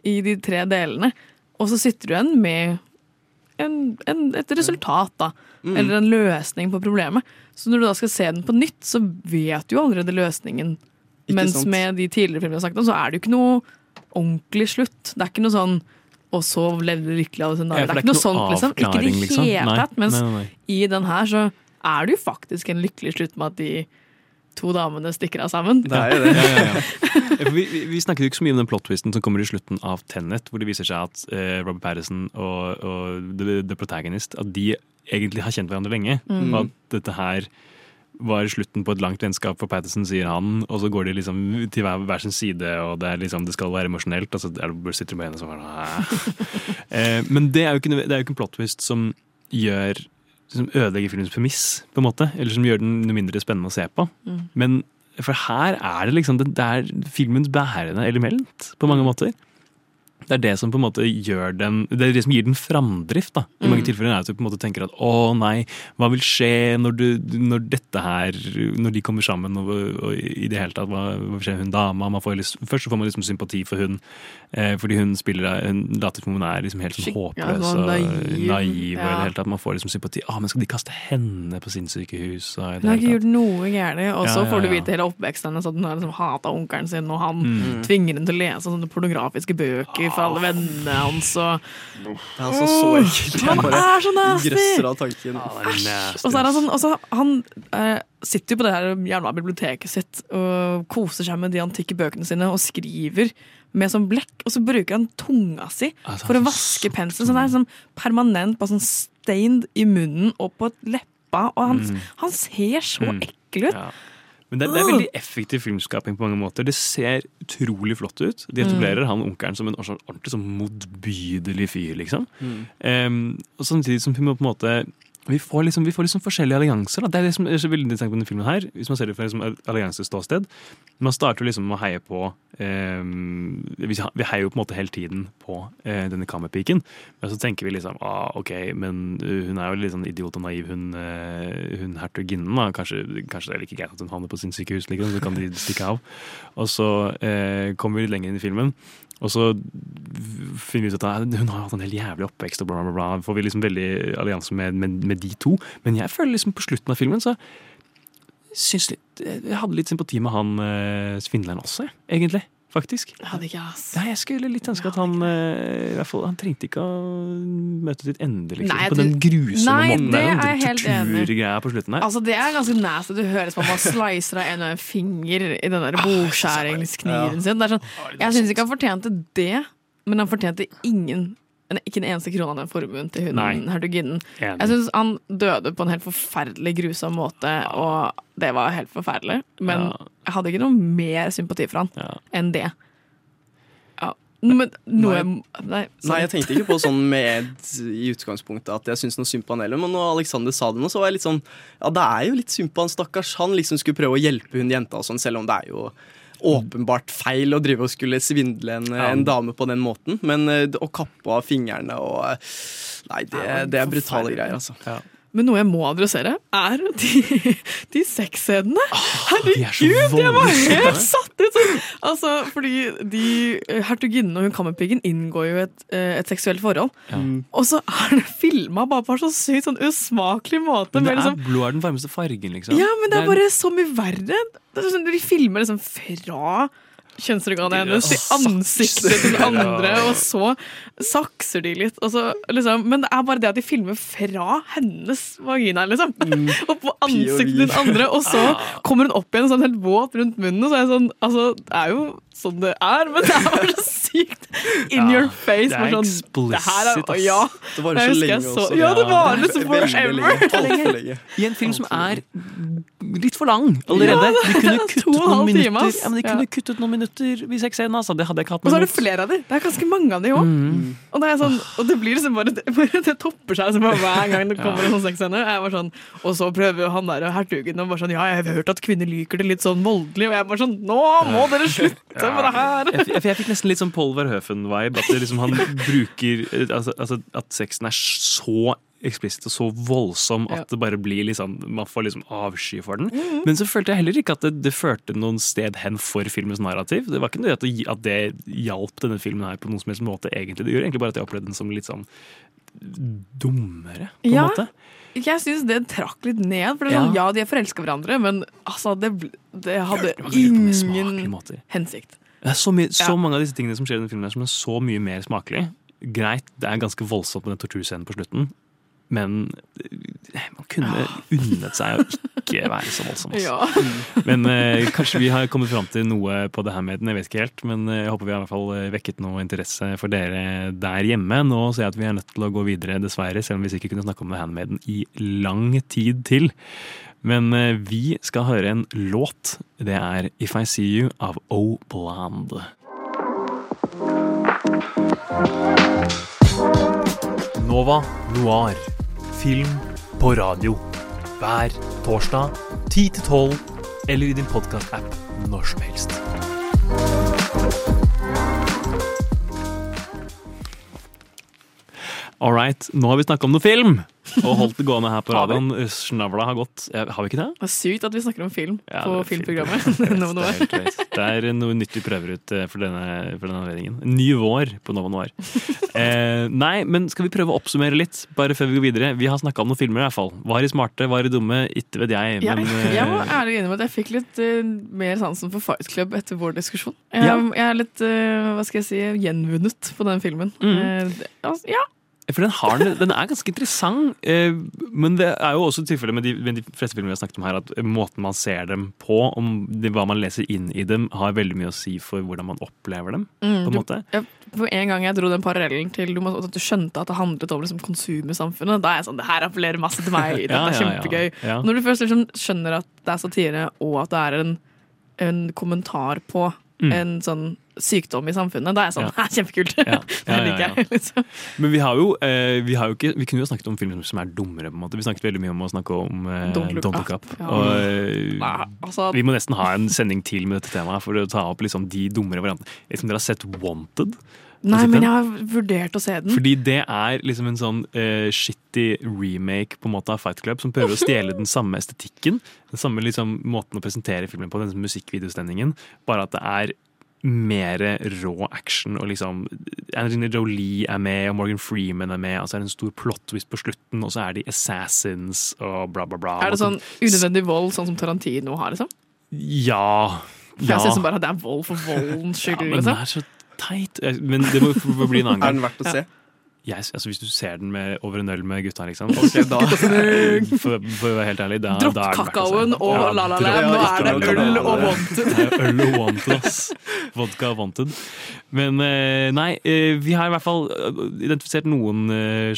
[SPEAKER 1] i de tre delene. Og så sitter du igjen med en, en, et resultat, da.
[SPEAKER 2] Mm.
[SPEAKER 1] Eller en løsning på problemet. Så når du da skal se den på nytt, så vet du jo allerede løsningen.
[SPEAKER 2] Ikke
[SPEAKER 1] Mens
[SPEAKER 2] sant?
[SPEAKER 1] med de tidligere filmene jeg har snakket om, så er det jo ikke noe ordentlig slutt. Det er ikke noe sånn og så levde du lykkelig av det.
[SPEAKER 5] Ja,
[SPEAKER 1] dager. det er ikke noe sånt, liksom. Ikke i det
[SPEAKER 5] liksom.
[SPEAKER 1] hele tatt. Mens
[SPEAKER 5] nei, nei, nei.
[SPEAKER 1] i den her så er det jo faktisk en lykkelig slutt med at de to damene stikker av sammen.
[SPEAKER 2] Det er jo det. <laughs>
[SPEAKER 5] Ja, ja, vi, vi, vi snakket jo ikke så mye om den plot-twisten som kommer i slutten av Tenet, hvor det viser seg at eh, Robert Patterson og, og the, the Protagonist at de egentlig har kjent hverandre lenge.
[SPEAKER 2] Mm.
[SPEAKER 5] Og at dette her var slutten på et langt vennskap for Patterson, sier han, og så går de liksom til hver, hver sin side, og det, er liksom, det skal være emosjonelt, og så er sitter du med henne som sånn <laughs> eh, Men det er jo ikke, det er jo ikke en plot twist som gjør som ødelegger filmens premiss, på en måte, eller som gjør den noe mindre spennende å se på.
[SPEAKER 1] Mm.
[SPEAKER 5] Men for her er det liksom det, det er filmens bærende element, på mange måter. Det er det som på en måte gjør den Det er det som gir den framdrift. da I mange
[SPEAKER 1] Mm.
[SPEAKER 5] tilfeller er det at du på en måte tenker at å nei, hva vil skje når, du, når dette her Når de kommer sammen og, og i det hele tatt, hva, hva vil skje med hun dama? Man får lyst, først så får man liksom sympati for hun eh, fordi hun spiller Hun later som hun er liksom helt sånn
[SPEAKER 1] ja,
[SPEAKER 5] håpløs og
[SPEAKER 1] naiv.
[SPEAKER 5] naiv. Og i det hele tatt Man får liksom sympati. Ah, men skal de kaste henne på sinnssykehus?
[SPEAKER 1] Hun har ikke gjort noe gærent, og så
[SPEAKER 5] Ja, ja,
[SPEAKER 1] får du vite hele oppveksten hennes at hun har liksom hata onkelen sin, og han
[SPEAKER 5] Mm.
[SPEAKER 1] tvinger henne til å lese sånne pornografiske bøker for alle vennene hans. Og...
[SPEAKER 2] Det er altså så ekkelt.
[SPEAKER 1] Han er så nasty! Og så er han sånn, også, han eh, sitter jo på det her jævla biblioteket sitt og koser seg med de antikke bøkene sine og skriver med sånn blekk, og så bruker han tunga si
[SPEAKER 5] Altså,
[SPEAKER 1] for å vaske penselen. Så den er sånn permanent bare sånn stained i munnen og på leppa, og han,
[SPEAKER 5] Mm.
[SPEAKER 1] han ser så
[SPEAKER 5] Mm.
[SPEAKER 1] ekkel ut.
[SPEAKER 5] Ja. Men det, det er veldig effektiv filmskaping på mange måter. Det ser utrolig flott ut. De etablerer han onkelen som en ordentlig sånn motbydelig fyr, liksom.
[SPEAKER 2] Mm.
[SPEAKER 5] Um, og samtidig som hun på en måte vi får, liksom, vi får liksom forskjellige allianser. Da. Det er det som er så veldig interessant med denne filmen her. Hvis man ser det fra liksom, allianseståsted. Man starter liksom å heie på eh, vi, heier jo på en måte hele tiden på eh, denne kammerpiken. Men så tenker vi liksom ah, ok, men uh, hun er jo litt sånn idiot og naiv, hun, eh, hun hertuginnen. Kanskje, kanskje det er like greit at hun havner på sin sykehus, liksom, så kan de stikke av. Og så eh, kommer vi litt lenger inn i filmen. Og så finner vi ut at hun har hatt en helt jævlig oppvekst, og bla, bla, bla. Får vi liksom veldig allianse med, med, med de to. Men jeg føler liksom på slutten av filmen så syns litt Jeg hadde litt sympati med han eh, svindleren også, egentlig. Faktisk.
[SPEAKER 1] Hadde ikke, ass.
[SPEAKER 5] Nei, jeg skulle litt ønske at han eh, i hvert fall, Han trengte ikke å møte sitt ende, liksom.
[SPEAKER 1] Nei,
[SPEAKER 5] på den grusomme
[SPEAKER 1] Nei,
[SPEAKER 5] måten.
[SPEAKER 1] det
[SPEAKER 5] der,
[SPEAKER 1] er jeg helt enig.
[SPEAKER 5] På slutten her.
[SPEAKER 1] Altså, det er ganske nasty. Du hører som om man slicer av en og en finger i den der bokskjæringskniven sin. Det er sånn, jeg syns ikke han fortjente det, men han fortjente ingen en- ikke en eneste krone av den formuen til hun
[SPEAKER 5] Nei.
[SPEAKER 1] hertuginnen. Jeg syns han døde på en helt forferdelig grusom måte, og det var helt forferdelig. Men jeg hadde ikke noe mer sympati for han enn det. Ja. Men noe Nei,
[SPEAKER 2] Nei, jeg tenkte ikke på sånn med i utgangspunktet at jeg syns noe synd på han heller, men når Alexander sa det nå, så var jeg litt sånn Ja, det er jo litt synd på han, stakkars. Han liksom skulle prøve å hjelpe hun jenta og sånn, selv om det er jo åpenbart feil å drive og skulle svindle en,
[SPEAKER 5] Ja.
[SPEAKER 2] en dame på den måten. Men eh, å kappe av fingrene og eh, Nei, det, det er brutale greier, altså.
[SPEAKER 1] Men noe jeg må adressere, er de, de sexscenene.
[SPEAKER 5] er
[SPEAKER 1] Herregud, jeg var helt satt ut! Altså, fordi de hertuginnen og hun kammerpiggen inngår jo et, eh, et seksuelt forhold. Og så er det filma bare på en så sykt sånn usmakelig måte.
[SPEAKER 5] Men det er
[SPEAKER 1] liksom,
[SPEAKER 5] blå er den varmeste fargen, liksom.
[SPEAKER 1] ja, men det er bare så mye verre. Det er sånn, de filmer liksom fra kjønnsorganet hennes i ansiktet til den andre, og så sakser de litt. Og så, liksom, men det er bare det at de filmer fra hennes vagina, liksom. <laughs> og på ansiktet til den andre, og så kommer hun opp igjen sånn helt våt rundt munnen. Og så er jeg sånn, altså, det er jo sånn det er, men det er bare så sykt in
[SPEAKER 5] Ja,
[SPEAKER 1] your face.
[SPEAKER 5] det er
[SPEAKER 1] sånn,
[SPEAKER 5] explicit, ass.
[SPEAKER 1] ja.
[SPEAKER 2] Det varer så lenge også.
[SPEAKER 1] Ja, det varer
[SPEAKER 2] er
[SPEAKER 1] liksom forever.
[SPEAKER 2] lenge. Lenge.
[SPEAKER 5] I en film som er litt for lang allerede.
[SPEAKER 1] Ja,
[SPEAKER 5] de kunne
[SPEAKER 1] det
[SPEAKER 5] kuttet noen minutter. Ja, men de kunne
[SPEAKER 1] Ja.
[SPEAKER 5] kuttet noen minutter i sexscenen. Altså. Det hadde jeg ikke hatt med
[SPEAKER 1] Og så er det flere av dem! Det er ganske mange av dem òg.
[SPEAKER 5] Mm.
[SPEAKER 1] Og, det sånn, og det blir liksom bare Det, bare, det topper seg liksom bare hver gang det kommer
[SPEAKER 5] Ja.
[SPEAKER 1] en sånn sexscene. Jeg var sånn, Og så prøver han der hertugen og bare sånn Ja, jeg har hørt at kvinner liker det litt sånn voldelig. Og jeg bare sånn Nå må dere slutte med det her!
[SPEAKER 5] Jeg, jeg, jeg fikk nesten litt sånn Paul Verhoeven-vibe. At det liksom, han bruker eh, altså, altså, At sexen er så eksplisitt og så voldsom at
[SPEAKER 1] Ja.
[SPEAKER 5] det bare blir liksom Man får liksom avsky for den.
[SPEAKER 1] Mhm.
[SPEAKER 5] Men så følte jeg heller ikke at det, det førte noen sted hen for filmens narrativ. Det var ikke noe at det, at det hjalp denne filmen her på noen som helst måte, egentlig. Det gjør egentlig bare at jeg opplevde den som litt sånn dummere, på en
[SPEAKER 1] Ja,
[SPEAKER 5] måte.
[SPEAKER 1] jeg syns det trakk litt ned. For det er sånn, ja. de er forelska hverandre, men altså, det, det hadde ingen hensikt.
[SPEAKER 5] Det er så, mye, så
[SPEAKER 1] Ja.
[SPEAKER 5] mange av disse tingene som skjer i denne filmen som er så mye mer smakelig. Greit, det er ganske voldsomt med den torturscenen på slutten, men eh, man kunne unnet seg å ikke være så voldsom. altså.
[SPEAKER 1] Ja.
[SPEAKER 5] Men eh, kanskje vi har kommet fram til noe på det her med den, jeg vet ikke helt. Men eh, jeg håper vi har i hvert fall eh, vekket noe interesse for dere der hjemme. Nå ser jeg at vi er nødt til å gå videre, dessverre, selv om vi sikkert kunne snakke om The Handmaiden i lang tid til. Men eh, vi skal høre en låt. Det er If I See You av O Bland.
[SPEAKER 11] Nova Noir. Film på radio. Hver torsdag 10 til 12, eller i din podkast-app når som helst.
[SPEAKER 5] All right, nå har vi snakka om noe film! Og holdt det gående her på radioen. Snavla har gått. Eh, Har vi ikke det?
[SPEAKER 1] Det er sykt at vi snakker om film
[SPEAKER 5] Ja,
[SPEAKER 1] på
[SPEAKER 5] det
[SPEAKER 1] filmprogrammet. <laughs>
[SPEAKER 5] Det
[SPEAKER 1] Nå, nå.
[SPEAKER 5] er, det er noe nytt vi prøver ut eh, for denne, for denne anledningen. Ny vår på Nova Noir. <laughs> Eh, nei, men skal vi prøve å oppsummere litt, bare før vi går videre? Vi har snakka om noen filmer, i hvert fall. Var de smarte, var de dumme? Ikke vet jeg.
[SPEAKER 1] Jeg,
[SPEAKER 5] Men jeg,
[SPEAKER 1] jeg må ærlig innrømme at jeg fikk litt uh, mer sansen for Fight Club etter vår diskusjon. Jeg,
[SPEAKER 5] Ja.
[SPEAKER 1] jeg er litt uh, hva skal jeg si, gjenvunnet på den filmen.
[SPEAKER 5] Mm.
[SPEAKER 1] Uh, altså, ja.
[SPEAKER 5] For den, har, den er ganske interessant, eh, men det er jo også tilfellet med, de- med de fleste filmene vi har snakket om her, at måten man ser dem på, om det, hva man leser inn i dem, har veldig mye å si for hvordan man opplever dem.
[SPEAKER 1] Mm,
[SPEAKER 5] på en
[SPEAKER 1] du-
[SPEAKER 5] måte.
[SPEAKER 1] ja, for en gang jeg dro den parallellen til du at du skjønte at det handlet om liksom, konsumersamfunnet, da er jeg sånn Det her appellerer masse til meg. <laughs> Dette
[SPEAKER 5] Ja,
[SPEAKER 1] er
[SPEAKER 5] ja, ja.
[SPEAKER 1] kjempegøy.
[SPEAKER 5] Ja.
[SPEAKER 1] Når du først liksom skjønner at det er satire, og at det er en, en kommentar på
[SPEAKER 5] Mm.
[SPEAKER 1] en sånn sykdom i samfunnet, da er jeg sånn
[SPEAKER 5] Ja.
[SPEAKER 1] Kjempekult! <laughs>
[SPEAKER 5] Ja,
[SPEAKER 1] det liker jeg. <laughs> Liksom.
[SPEAKER 5] Men vi har jo, eh, vi har jo ikke Vi kunne jo snakket om filmer som er dummere, på en måte. Vi snakket veldig mye om å snakke om eh,
[SPEAKER 1] Don't Look
[SPEAKER 5] Don't Look
[SPEAKER 1] Up.
[SPEAKER 5] Up. Og, eh,
[SPEAKER 1] Nei, altså-
[SPEAKER 5] vi må nesten ha en sending til med dette temaet for å ta opp liksom de dummere variantene. Jeg vet ikke om dere har sett Wanted?
[SPEAKER 1] Nei, men jeg har vurdert å se den.
[SPEAKER 5] Fordi det er liksom en sånn uh, shitty remake på en måte av Fight Club, som prøver å stjele den samme estetikken. Den samme liksom, måten å presentere filmen på, den musikkvideostemningen. Bare at det er mer rå action og liksom Angelina Jolie er med, og Morgan Freeman er med, og så er det en stor plot twist på slutten, og så er de assassins og bla, bla, bla.
[SPEAKER 1] Er det sånn unødvendig vold, sånn som Tarantino har, liksom?
[SPEAKER 5] Ja.
[SPEAKER 1] For Jeg synes bare at det er vold for voldens skyld.
[SPEAKER 5] Ja, men den
[SPEAKER 1] liksom.
[SPEAKER 5] er så teit. Eh, Men det må bli en annen gang. <laughs>
[SPEAKER 2] Er den verdt å se?
[SPEAKER 5] Jeg, altså Hvis du ser den med over en øl med gutta, liksom.
[SPEAKER 2] okay, <laughs> da- <laughs>
[SPEAKER 5] for, for å være helt ærlig, da,
[SPEAKER 1] Dropp
[SPEAKER 5] da det verdt å se.
[SPEAKER 1] kakaoen og
[SPEAKER 5] Ja,
[SPEAKER 1] La La
[SPEAKER 5] dropp
[SPEAKER 1] nå er det øl
[SPEAKER 5] La La
[SPEAKER 1] og. Wanted.
[SPEAKER 5] Det er øl og wanted, ass. Vodka og wanted. Men eh, nei, eh, vi har i hvert fall eh, identifisert noen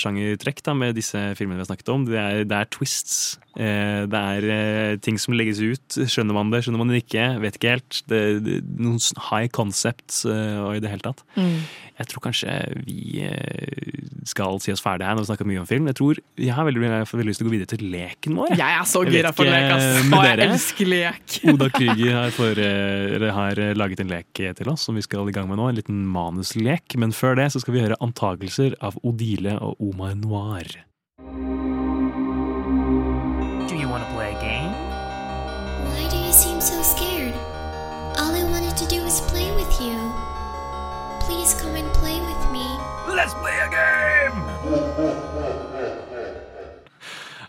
[SPEAKER 5] sjangertrekk da, med disse filmene vi har snakket om. Det er, det er twists. Eh, Det er ting som legges ut. Skjønner man det, skjønner man det ikke? Vet ikke helt. Det, det, noen high concepts og i det hele tatt.
[SPEAKER 1] Mm.
[SPEAKER 5] Jeg tror kanskje vi eh, skal si oss ferdig her når vi snakker mye om film. Jeg tror jeg har veldig, jeg veldig lyst til å gå videre til leken vår.
[SPEAKER 1] Jeg er så gira for lek, ass. Å, jeg elsker lek. <laughs>
[SPEAKER 5] Oda Krüger har, for, eh, har eh, laget en lek til oss som vi skal i gang med nå. En liten manuslek. Men før det så skal vi høre antagelser av Odile og Omar Noir.
[SPEAKER 11] Let's play a game!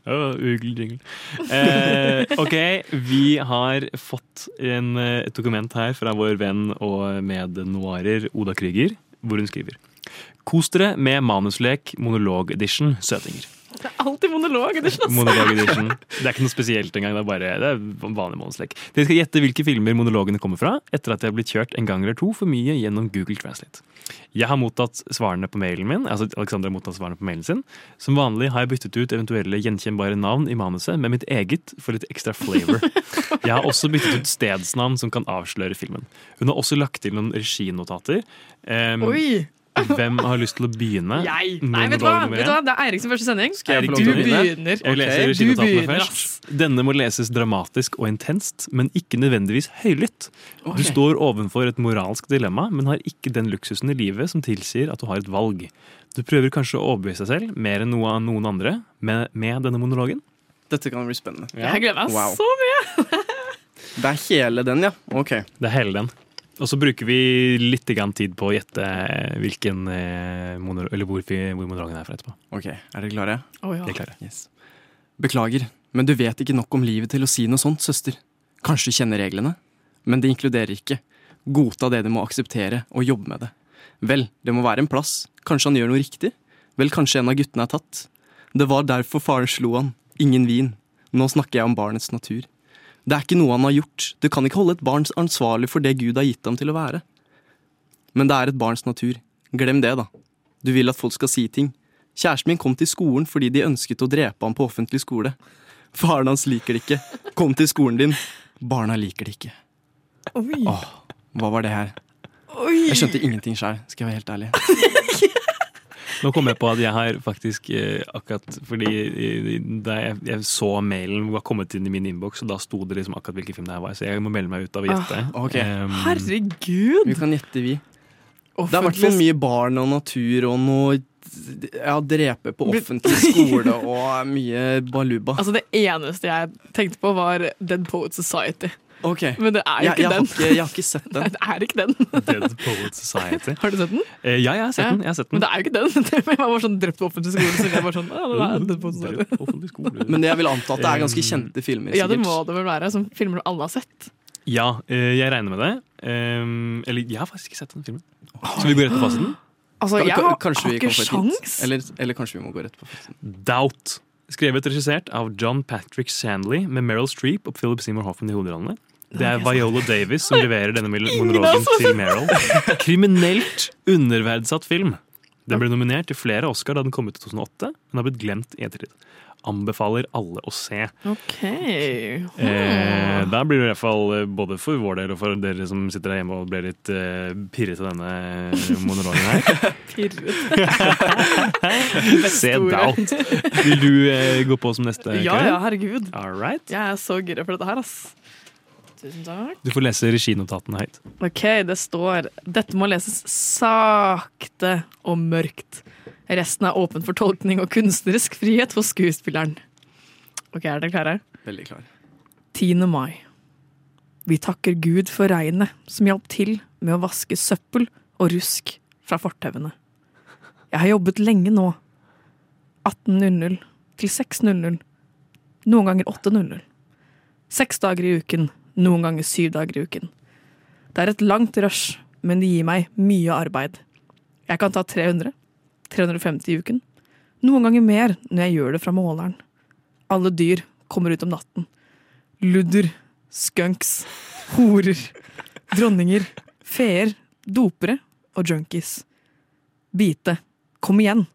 [SPEAKER 5] Oh, jingle. Eh, ok, vi har fått en, eh, et dokument her fra vår venn og mednoirer Oda Krüger, hvor hun skriver Kos dere med manuslek monolog-edition søtinger.
[SPEAKER 1] Er alltid monolog. Det er
[SPEAKER 5] edition. Det er ikke noe spesielt engang. Det er bare det er vanlig monoslek. Dere skal gjette hvilke filmer monologene kommer fra, etter at de har blitt kjørt en gang eller to for mye gjennom Google Translate. Jeg har mottatt svarene på mailen min. altså Alexander har mottatt svarene på mailen sin. Som vanlig har jeg byttet ut eventuelle gjenkjennbare navn i manuset med mitt eget for litt ekstra flavor. <laughs> Jeg har også byttet ut stedsnavn som kan avsløre filmen. Hun har også lagt til noen reginotater. Um,
[SPEAKER 1] Oi!
[SPEAKER 5] Hvem har lyst til å begynne?
[SPEAKER 1] Jeg? Nei, vet du hva? Vet du hva? Det er Eirik sin første sending.
[SPEAKER 5] Erik,
[SPEAKER 1] du
[SPEAKER 5] du begynner. Jeg leser
[SPEAKER 1] okay. Du begynner,
[SPEAKER 5] først. Denne må leses dramatisk og intenst, men ikke nødvendigvis høylytt. Du står ovenfor et moralsk dilemma, men har ikke den luksusen i livet som tilsier at du har et valg. Du prøver kanskje å overbevise deg selv mer enn noe av noen andre med, med denne monologen.
[SPEAKER 2] Dette kan bli spennende.
[SPEAKER 1] Jeg gleder meg
[SPEAKER 2] Wow.
[SPEAKER 1] så mye! <laughs>
[SPEAKER 2] Det er hele den, ja. Ok.
[SPEAKER 5] Det er hele den. Og så bruker vi litt tid på å gjette hvilken eh, eller hvor, hvor monologen er fra etterpå.
[SPEAKER 2] Ok, Er dere klare?
[SPEAKER 1] Å, ja.
[SPEAKER 5] Er klare.
[SPEAKER 2] Yes. Beklager, men du vet ikke nok om livet til å si noe sånt, søster. Kanskje du kjenner reglene? Men det inkluderer ikke. Godta det du må akseptere, og jobbe med det. Vel, det må være en plass. Kanskje han gjør noe riktig? Vel, kanskje en av guttene er tatt? Det var derfor faren slo han. Ingen vin. Nå snakker jeg om barnets natur. Det er ikke noe han har gjort. Du kan ikke holde et barn ansvarlig for det Gud har gitt ham til å være. Men det er et barns natur. Glem det, da. Du vil at folk skal si ting. Kjæresten min kom til skolen fordi de ønsket å drepe ham på offentlig skole. Faren hans liker det ikke. Kom til skolen din. Barna liker det ikke.
[SPEAKER 1] Oi.
[SPEAKER 2] Åh, hva var det her?
[SPEAKER 1] Oi.
[SPEAKER 2] Jeg skjønte ingenting sjøl, skal jeg være helt ærlig. <laughs>
[SPEAKER 5] Nå kom jeg på at jeg har faktisk eh, akkurat Fordi eh, da jeg, jeg så mailen var kommet inn i min innboks, og da sto det liksom akkurat hvilken film det her var, så jeg må melde meg ut av å gjette.
[SPEAKER 2] Ah, okay.
[SPEAKER 5] Um,
[SPEAKER 1] Herregud!
[SPEAKER 2] Vi kan gjette, vi. Det har vært for mye barn og natur og noe ja, drepe på offentlig skole og mye baluba. <laughs>
[SPEAKER 1] Altså Det eneste jeg tenkte på, var Dead Poet Society.
[SPEAKER 2] Ok.
[SPEAKER 1] Men det er jo ikke
[SPEAKER 2] jeg jeg
[SPEAKER 1] den.
[SPEAKER 2] ikke- jeg har ikke sett den.
[SPEAKER 1] Nei, <laughs> det er ikke den. <laughs>
[SPEAKER 5] Dead Poet Society.
[SPEAKER 1] Har du sett den?
[SPEAKER 5] Eh, ja, jeg har sett den. Jeg har sett den.
[SPEAKER 1] Men det er jo ikke den. <laughs> Jeg var bare sånn drept på offentlig skole. Så jeg var sånn, ja, det er Dead Poet Society.
[SPEAKER 2] Men jeg vil anta at det er ganske kjente filmer.
[SPEAKER 1] Ja, det må det vel være. Som filmer alle har sett.
[SPEAKER 5] Ja, eh, jeg regner med det. Um, eller jeg har faktisk ikke sett den filmen. Skal vi gå rett på fasiten?
[SPEAKER 1] Altså, jeg har,
[SPEAKER 2] kanskje vi
[SPEAKER 1] ikke sjans.
[SPEAKER 2] Eller, eller kanskje vi må gå rett på fasiten.
[SPEAKER 5] Doubt. Skrevet og regissert av John Patrick Sandley med Meryl Streep og Philip Seymour Hoffman i hovedrollene. Det er Viola Davis som leverer denne monologen til Meryl. <laughs> Kriminelt underverdsatt film. Den ble nominert til flere Oscar da den kom ut i 2008, men har blitt glemt i ettertid. Anbefaler alle å se.
[SPEAKER 1] Ok.
[SPEAKER 5] Eh, da blir det i hvert fall eh, både for vår del og for dere som sitter der hjemme og blir litt eh, pirret av denne monologen her. <laughs> <laughs> Se. Doubt. Vil du eh, gå på som neste?
[SPEAKER 1] Ja, ja, herregud.
[SPEAKER 5] All right.
[SPEAKER 1] Jeg er så gira for dette her, ass. Tusen takk.
[SPEAKER 5] Du får lese reginotatene høyt.
[SPEAKER 1] Ok, det står Dette må leses sakte og mørkt. Resten er åpen for tolkning og kunstnerisk frihet for skuespilleren. Ok, er dere klare?
[SPEAKER 2] Veldig klar.
[SPEAKER 1] 10. mai. Vi takker Gud for regnet som hjalp til med å vaske søppel og rusk fra fortauene. Jeg har jobbet lenge nå. 18.00 til 6.00. Noen ganger 8.00. Seks dager i uken, noen ganger syv dager i uken. Det er et langt rush, men det gir meg mye arbeid. Jeg kan ta 300, 350 i uken. Noen ganger mer når jeg gjør det fra måleren. Alle dyr kommer ut om natten. Ludder, skunks, horer, dronninger, feer, dopere og junkies. Bite, kom igjen!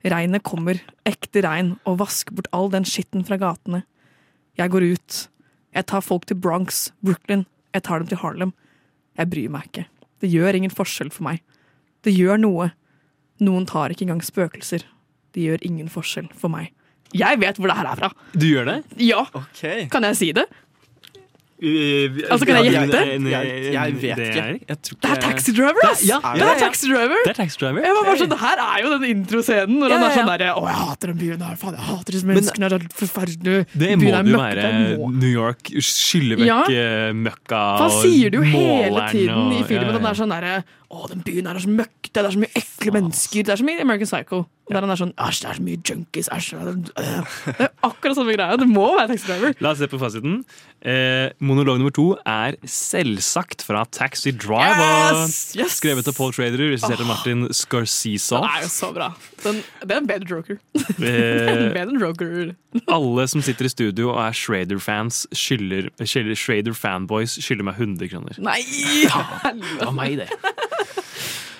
[SPEAKER 1] Regnet kommer, ekte regn, og vasker bort all den skitten fra gatene. Jeg går ut. Jeg tar folk til Bronx, Brooklyn, jeg tar dem til Harlem. Jeg bryr meg ikke. Det gjør ingen forskjell for meg. Det gjør noe. Noen tar ikke engang spøkelser. Det gjør ingen forskjell for meg. Jeg vet hvor det her er fra!
[SPEAKER 5] Du gjør det?
[SPEAKER 1] Ja! Kan jeg si det? Altså, kan jeg gjette?
[SPEAKER 2] Jeg, jeg vet
[SPEAKER 5] Det
[SPEAKER 2] ikke. Jeg tror ikke
[SPEAKER 1] Det er Taxi Driver, ass!
[SPEAKER 5] Ja,
[SPEAKER 1] det er Taxi Driver!
[SPEAKER 5] Det er Taxi Driver.
[SPEAKER 1] Jeg var bare sånn, Det her er jo den introscenen når
[SPEAKER 5] Ja,
[SPEAKER 1] han er sånn
[SPEAKER 5] ja.
[SPEAKER 1] derre Å, jeg hater den byen her, faen, jeg hater disse menneskene, det er forferdelig.
[SPEAKER 5] Det må
[SPEAKER 1] er
[SPEAKER 5] jo være
[SPEAKER 1] det.
[SPEAKER 5] New York. Skylle vekk
[SPEAKER 1] Ja.
[SPEAKER 5] og møkka
[SPEAKER 1] For han sier det jo hele
[SPEAKER 5] måleren
[SPEAKER 1] tiden i filmen.
[SPEAKER 5] ja,
[SPEAKER 1] Den er sånn derre Å, den byen her er så møkkete, det er så mye ekle mennesker. Det er så mye American Psycho. Der han er sånn Æsj, det er så mye junkies, æsj. øh, øh». Det er akkurat samme greia. Det må være Taxi Driver.
[SPEAKER 5] La oss se på fasiten. Eh, monolog nummer to er selvsagt fra Taxi Driver.
[SPEAKER 1] Yes! Yes!
[SPEAKER 5] Skrevet av Paul Trader, regissert av
[SPEAKER 1] Åh.
[SPEAKER 5] Martin Scorsese.
[SPEAKER 1] Den er jo så bra. Den, det er en bedre joker. <laughs>
[SPEAKER 5] Eh,
[SPEAKER 1] bedre joker.
[SPEAKER 5] Alle som sitter i studio og er Schrader-fans, skylder Schrader-fanboys skylder meg 100 kroner.
[SPEAKER 1] Nei!
[SPEAKER 5] Det var meg, det.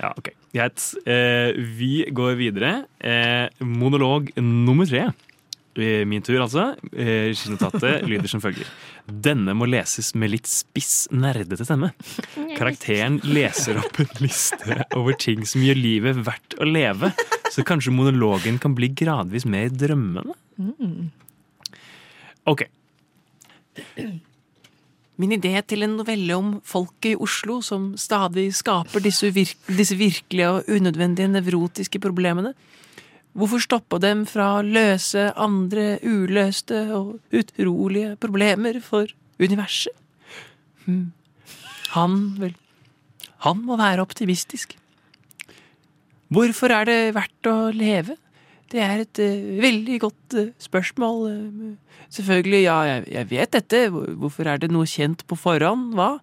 [SPEAKER 5] Ja, ok. Greit. Eh, vi går videre. Eh, monolog nummer tre. Eh, Min tur, altså. Eh, <laughs> lyder som følger. Denne må leses med litt spiss, nerdete stemme. Karakteren leser opp en liste over ting som gjør livet verdt å leve, så kanskje monologen kan bli gradvis mer drømmende.
[SPEAKER 1] Mm.
[SPEAKER 5] Ok. Min idé til en novelle om folket i Oslo som stadig skaper disse, virk disse virkelige og unødvendige nevrotiske problemene. Hvorfor stoppe dem fra å løse andre uløste og utrolige problemer for universet? Hm. Han, vel Han må være optimistisk. Hvorfor er det verdt å leve? Det er et uh, veldig godt uh, spørsmål. eh, selvfølgelig, ja, jeg, jeg vet dette. Hvorfor er det noe kjent på forhånd? Hva?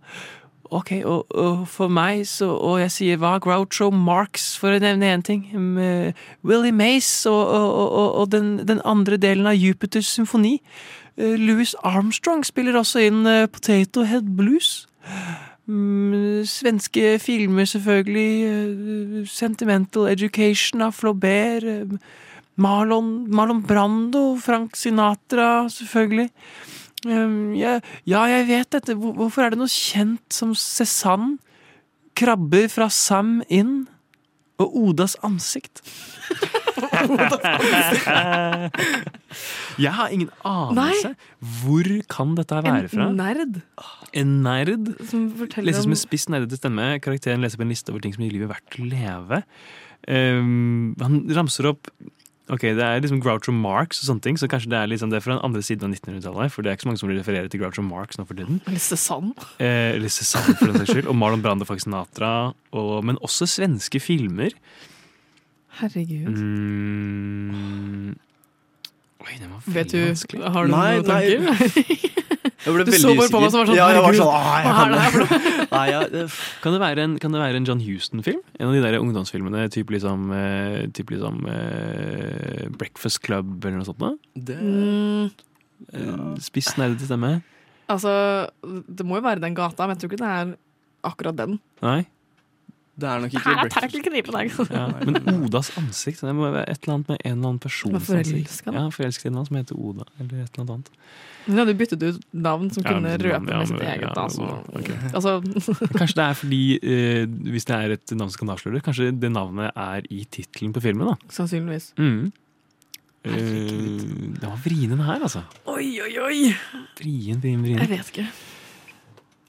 [SPEAKER 5] Ok, og, og for meg så Og jeg sier hva? Groucho Marx, for å nevne én ting. Med Willy Willie Mace og, og, og, den, den andre delen av Jupiters symfoni. Eh, Louis Armstrong spiller også inn eh, Potato Head Blues. Mm, svenske filmer, selvfølgelig. eh, Sentimental Education av Flaubert. Marlon, Marlon Brando, Frank Sinatra, selvfølgelig. Um, ja, ja, jeg vet dette. Hvorfor er det noe kjent som Cézanne? Krabber fra Sam Inn og Odas ansikt. <laughs> Jeg har ingen anelse. Hvor kan dette være fra?
[SPEAKER 1] En nerd
[SPEAKER 5] En nerd.
[SPEAKER 1] som
[SPEAKER 5] Leses
[SPEAKER 1] om
[SPEAKER 5] med spiss nerdete stemme. Karakteren leser på en liste over ting som gir livet verdt å leve. Um, han ramser opp Ok, Det er liksom Groucho Marx og sånne ting, så kanskje det er liksom det fra den andre siden av 1900-tallet. For det er ikke så mange som refererer til Groucho Marx nå for tiden. <laughs>
[SPEAKER 1] Eller Cézanne.
[SPEAKER 5] Eh, eller Cézanne, for den saks skyld. Og Marlon Brando, Frank Natra. Og, men også svenske filmer.
[SPEAKER 1] Herregud.
[SPEAKER 5] Mm. Oi, den var
[SPEAKER 1] Vet du,
[SPEAKER 5] vanskelig.
[SPEAKER 1] har du
[SPEAKER 2] Nei,
[SPEAKER 1] noen tanker? <laughs>
[SPEAKER 2] Jeg ble
[SPEAKER 1] Du så bare på meg som var sånn,
[SPEAKER 2] Ja, jeg var sånn, «Ah, jeg
[SPEAKER 1] hva
[SPEAKER 2] kan
[SPEAKER 1] er det her for
[SPEAKER 2] det». <laughs> <laughs> Nei, ja,
[SPEAKER 5] Kan det være en, kan det være en John Huston-film? En av de der ungdomsfilmene, typ liksom, typ liksom uh, Breakfast Club eller noe sånt? Da?
[SPEAKER 2] Det,
[SPEAKER 5] Eh, Spiss nerdete stemme?
[SPEAKER 1] altså, det må jo være den gata, men jeg tror ikke det er akkurat den.
[SPEAKER 5] Nei?
[SPEAKER 2] Det er nok ikke
[SPEAKER 1] Her er
[SPEAKER 2] breakfast.
[SPEAKER 1] terkelkniv på.
[SPEAKER 5] Ja. Men Odas ansikt? Det må være et eller annet med en eller annen person.
[SPEAKER 1] Som er forelsket, da.
[SPEAKER 5] Ja, Forelskerinnen hans som heter Oda, eller et eller annet.
[SPEAKER 1] Hun hadde byttet ut navn som
[SPEAKER 5] Ja,
[SPEAKER 1] kunne
[SPEAKER 5] men-
[SPEAKER 1] røpe
[SPEAKER 5] ja,
[SPEAKER 1] med sitt eget.
[SPEAKER 5] ja, altså. Okay.
[SPEAKER 1] altså, <laughs>
[SPEAKER 5] Kanskje det er fordi, eh, hvis det er et navn som kan avsløre, kanskje det navnet er i tittelen på filmen? da.
[SPEAKER 1] sannsynligvis.
[SPEAKER 5] Mm. Eh, det var vrien her, altså.
[SPEAKER 1] Oi, oi, oi!
[SPEAKER 5] Vrien, vrien, vrien.
[SPEAKER 1] Jeg vet ikke.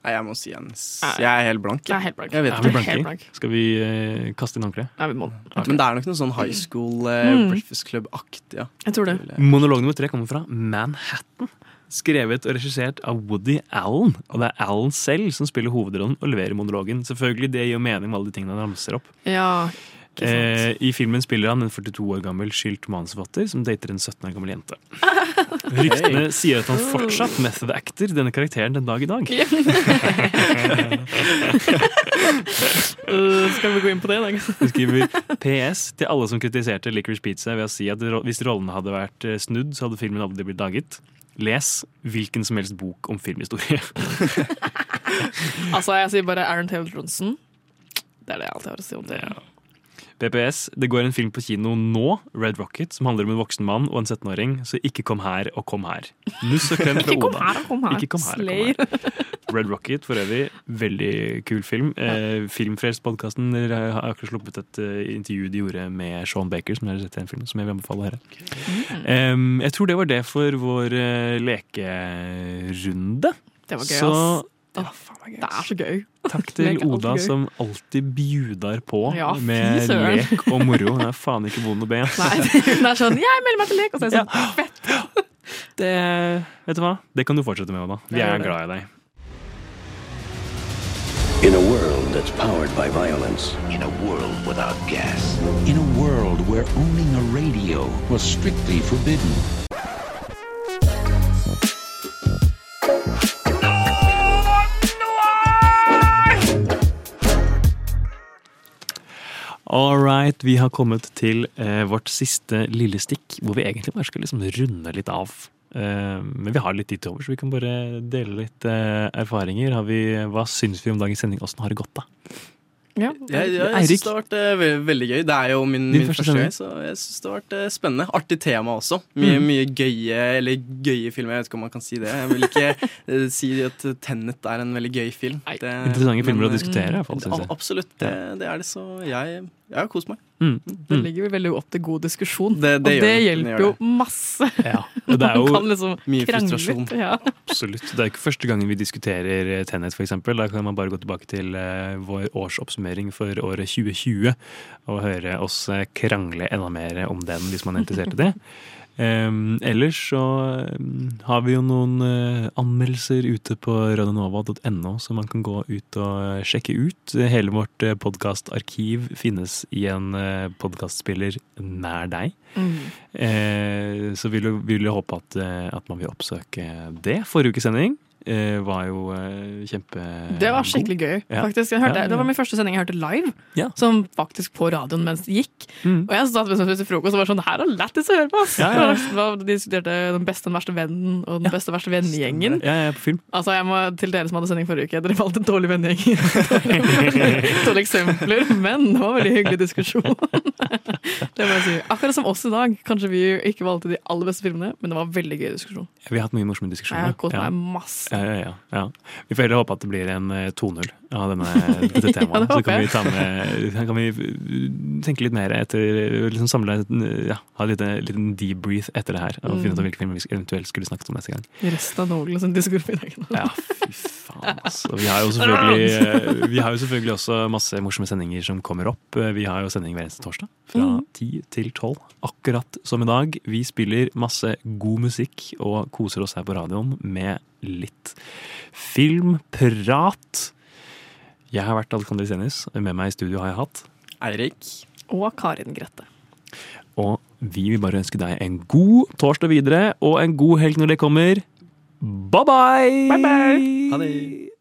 [SPEAKER 2] Nei, jeg må si en Jeg er helt blank.
[SPEAKER 1] Jeg er helt blank.
[SPEAKER 2] Jeg vet
[SPEAKER 5] Er vi
[SPEAKER 1] Helt blank.
[SPEAKER 5] Skal vi uh, kaste inn håndkleet?
[SPEAKER 1] Ja, vi må.
[SPEAKER 2] Men det er nok noe sånn high school uh,
[SPEAKER 1] Mm.
[SPEAKER 2] Breakfast Club-aktig. Ja.
[SPEAKER 1] Jeg tror det.
[SPEAKER 5] Monolog nummer tre kommer fra Manhattan. Skrevet og regissert av Woody Allen. Og det er Allen selv som spiller hovedrollen og leverer monologen. Selvfølgelig, Det gir mening med alle de tingene han ramser opp.
[SPEAKER 1] Ja, ikke
[SPEAKER 5] Eh,
[SPEAKER 1] sant.
[SPEAKER 5] I filmen spiller han en 42 år gammel skylt manusforfatter som dater en 17 år gammel jente. <laughs> Ryktene sier at han fortsatt method actor denne karakteren den dag i dag.
[SPEAKER 1] uh, skal vi gå inn på det i dag?
[SPEAKER 5] Hun skriver PS til alle som kritiserte Licorice Pizza ved å si at hvis rollene hadde vært eh, snudd, så hadde filmen aldri blitt laget. Les hvilken som helst bok om filmhistorie. <laughs>
[SPEAKER 1] Altså, jeg sier bare Aaron Taylor Johnson. Det er det jeg alltid har å si om det.
[SPEAKER 5] PPS, det går en film på kino nå, Red Rocket, som handler om en voksen mann og en 17-åring, så ikke kom her og kom her. Nuss og klem fra
[SPEAKER 1] Ikke kom her og kom her.
[SPEAKER 5] Kom her og kom her. Red Rocket for øvrig, veldig kul film. Eh, Filmfrelst-podkasten har akkurat sluppet et uh, intervju de gjorde med Sean Baker, som dere har sett i den filmen, som jeg vil anbefale her. Um, jeg tror det var det for vår uh, lekerunde.
[SPEAKER 1] Det var gøy,
[SPEAKER 5] Så
[SPEAKER 1] ass. Åh, det er så gøy.
[SPEAKER 5] takk <laughs> til Oda
[SPEAKER 1] gøy.
[SPEAKER 5] som alltid bjudar på
[SPEAKER 1] Ja,
[SPEAKER 5] med lek og moro. Hun er faen ikke vond å be. <laughs>
[SPEAKER 1] Nei, hun er sånn 'jeg melder meg til lek', og så er jeg sånn fett. <laughs>
[SPEAKER 5] Det, vet du hva? Det kan du fortsette med, Oda. Vi er glad i deg.
[SPEAKER 18] In a world that's powered by violence. In a world without gas. In a world where owning a radio was strictly forbidden.
[SPEAKER 5] All right, vi har kommet til eh, vårt siste lille stikk, hvor vi egentlig bare skal liksom runde litt av. Eh, men vi har litt tid til over, så vi kan bare dele litt eh, erfaringer. Har vi, hva syns vi om dagens sending? Åssen har det gått, da?
[SPEAKER 1] Ja.
[SPEAKER 2] Jeg, jeg, jeg syns det har vært eh, ve veldig gøy. Det er jo min, min
[SPEAKER 5] første
[SPEAKER 2] første gang, så jeg syns det har vært eh, spennende. Artig tema også. Mye,
[SPEAKER 5] Mm.
[SPEAKER 2] mye gøye eller gøye filmer. Jeg vet ikke om man kan si det. Jeg vil ikke <laughs> eh, si at Tenet er en veldig gøy film. Det,
[SPEAKER 5] Interessante filmer å
[SPEAKER 2] men,
[SPEAKER 5] diskutere, i hvert fall, synes jeg.
[SPEAKER 2] Absolutt, det, det er det. Så jeg, jeg har kost meg.
[SPEAKER 5] Mm.
[SPEAKER 1] Det ligger jo veldig opp til god diskusjon,
[SPEAKER 2] Det- det
[SPEAKER 1] og det hjelper jo masse. <laughs>
[SPEAKER 5] Ja, og det er <laughs> jo
[SPEAKER 1] Man kan liksom
[SPEAKER 5] mye
[SPEAKER 1] krangle
[SPEAKER 5] frustrasjon.
[SPEAKER 1] litt, <laughs> Ja.
[SPEAKER 5] Absolutt. Det er ikke første gangen vi diskuterer eh, Tenet, f.eks. Da kan man bare gå tilbake til eh, vår årsoppsummering for året 2020 og høre oss eh, krangle enda mer om den, hvis man er interessert i det. Um, ellers så um, har vi jo noen uh, anmeldelser ute på radionova.no, så man kan gå ut og sjekke ut. Hele vårt uh, podkastarkiv finnes i en uh, podkastspiller nær deg.
[SPEAKER 1] Mm.
[SPEAKER 5] Uh, så vil jeg håpe at, eh, at man vil oppsøke det. Forrige ukes sending eh, var jo eh, kjempe...
[SPEAKER 1] Det var skikkelig gøy, faktisk. Hørte,
[SPEAKER 5] Ja, ja.
[SPEAKER 1] Det var min første sending jeg hørte live, som faktisk på radioen mens det gikk.
[SPEAKER 5] Mm.
[SPEAKER 1] Og jeg satt spiste frokost og var sånn her er lættis å høre på! ass! De diskuterte den beste og den verste vennen og den beste og verste vennegjengen. Altså, jeg må Til dere som hadde sending forrige uke, dere valgte en dårlig vennegjeng. <laughs> Dårlige eksempler, men det var en veldig hyggelig diskusjon. det må jeg si. Akkurat som oss i dag. Kanskje vi ikke valgte de aller beste filmene, men det var veldig gøy diskusjon.
[SPEAKER 5] Vi har hatt mye morsomme
[SPEAKER 1] Jeg har
[SPEAKER 5] Ja.
[SPEAKER 1] meg masse.
[SPEAKER 5] Ja, ja, ja. Vi får heller håpe at det blir en eh, 2-0 av denne, dette temaet. <laughs>
[SPEAKER 1] ja,
[SPEAKER 5] så kan vi, ta med, kan vi tenke litt mer etter liksom Samle ja, Ha en liten, liten debrief etter det her. Og
[SPEAKER 1] Mm.
[SPEAKER 5] finne ut av hvilke filmer vi eventuelt skulle snakket om neste gang.
[SPEAKER 1] Resten av Nolan diskusjon.
[SPEAKER 5] Ja, fy faen, altså. Vi har jo selvfølgelig, eh, vi har jo selvfølgelig også masse morsomme sendinger som kommer opp. Vi har jo sending hver eneste torsdag fra
[SPEAKER 1] Mm.
[SPEAKER 5] 10 til 12. Akkurat som i dag. Vi spiller masse god musikk og koser oss her på radioen med litt filmprat. Jeg har vært Alexander Senis. Med meg i studio har jeg hatt
[SPEAKER 2] Eirik.
[SPEAKER 1] Og Karin Grette.
[SPEAKER 5] Og vi vil bare ønske deg en god torsdag videre og en god helg når det kommer. Bye bye!
[SPEAKER 1] Bye bye!
[SPEAKER 2] Ha det.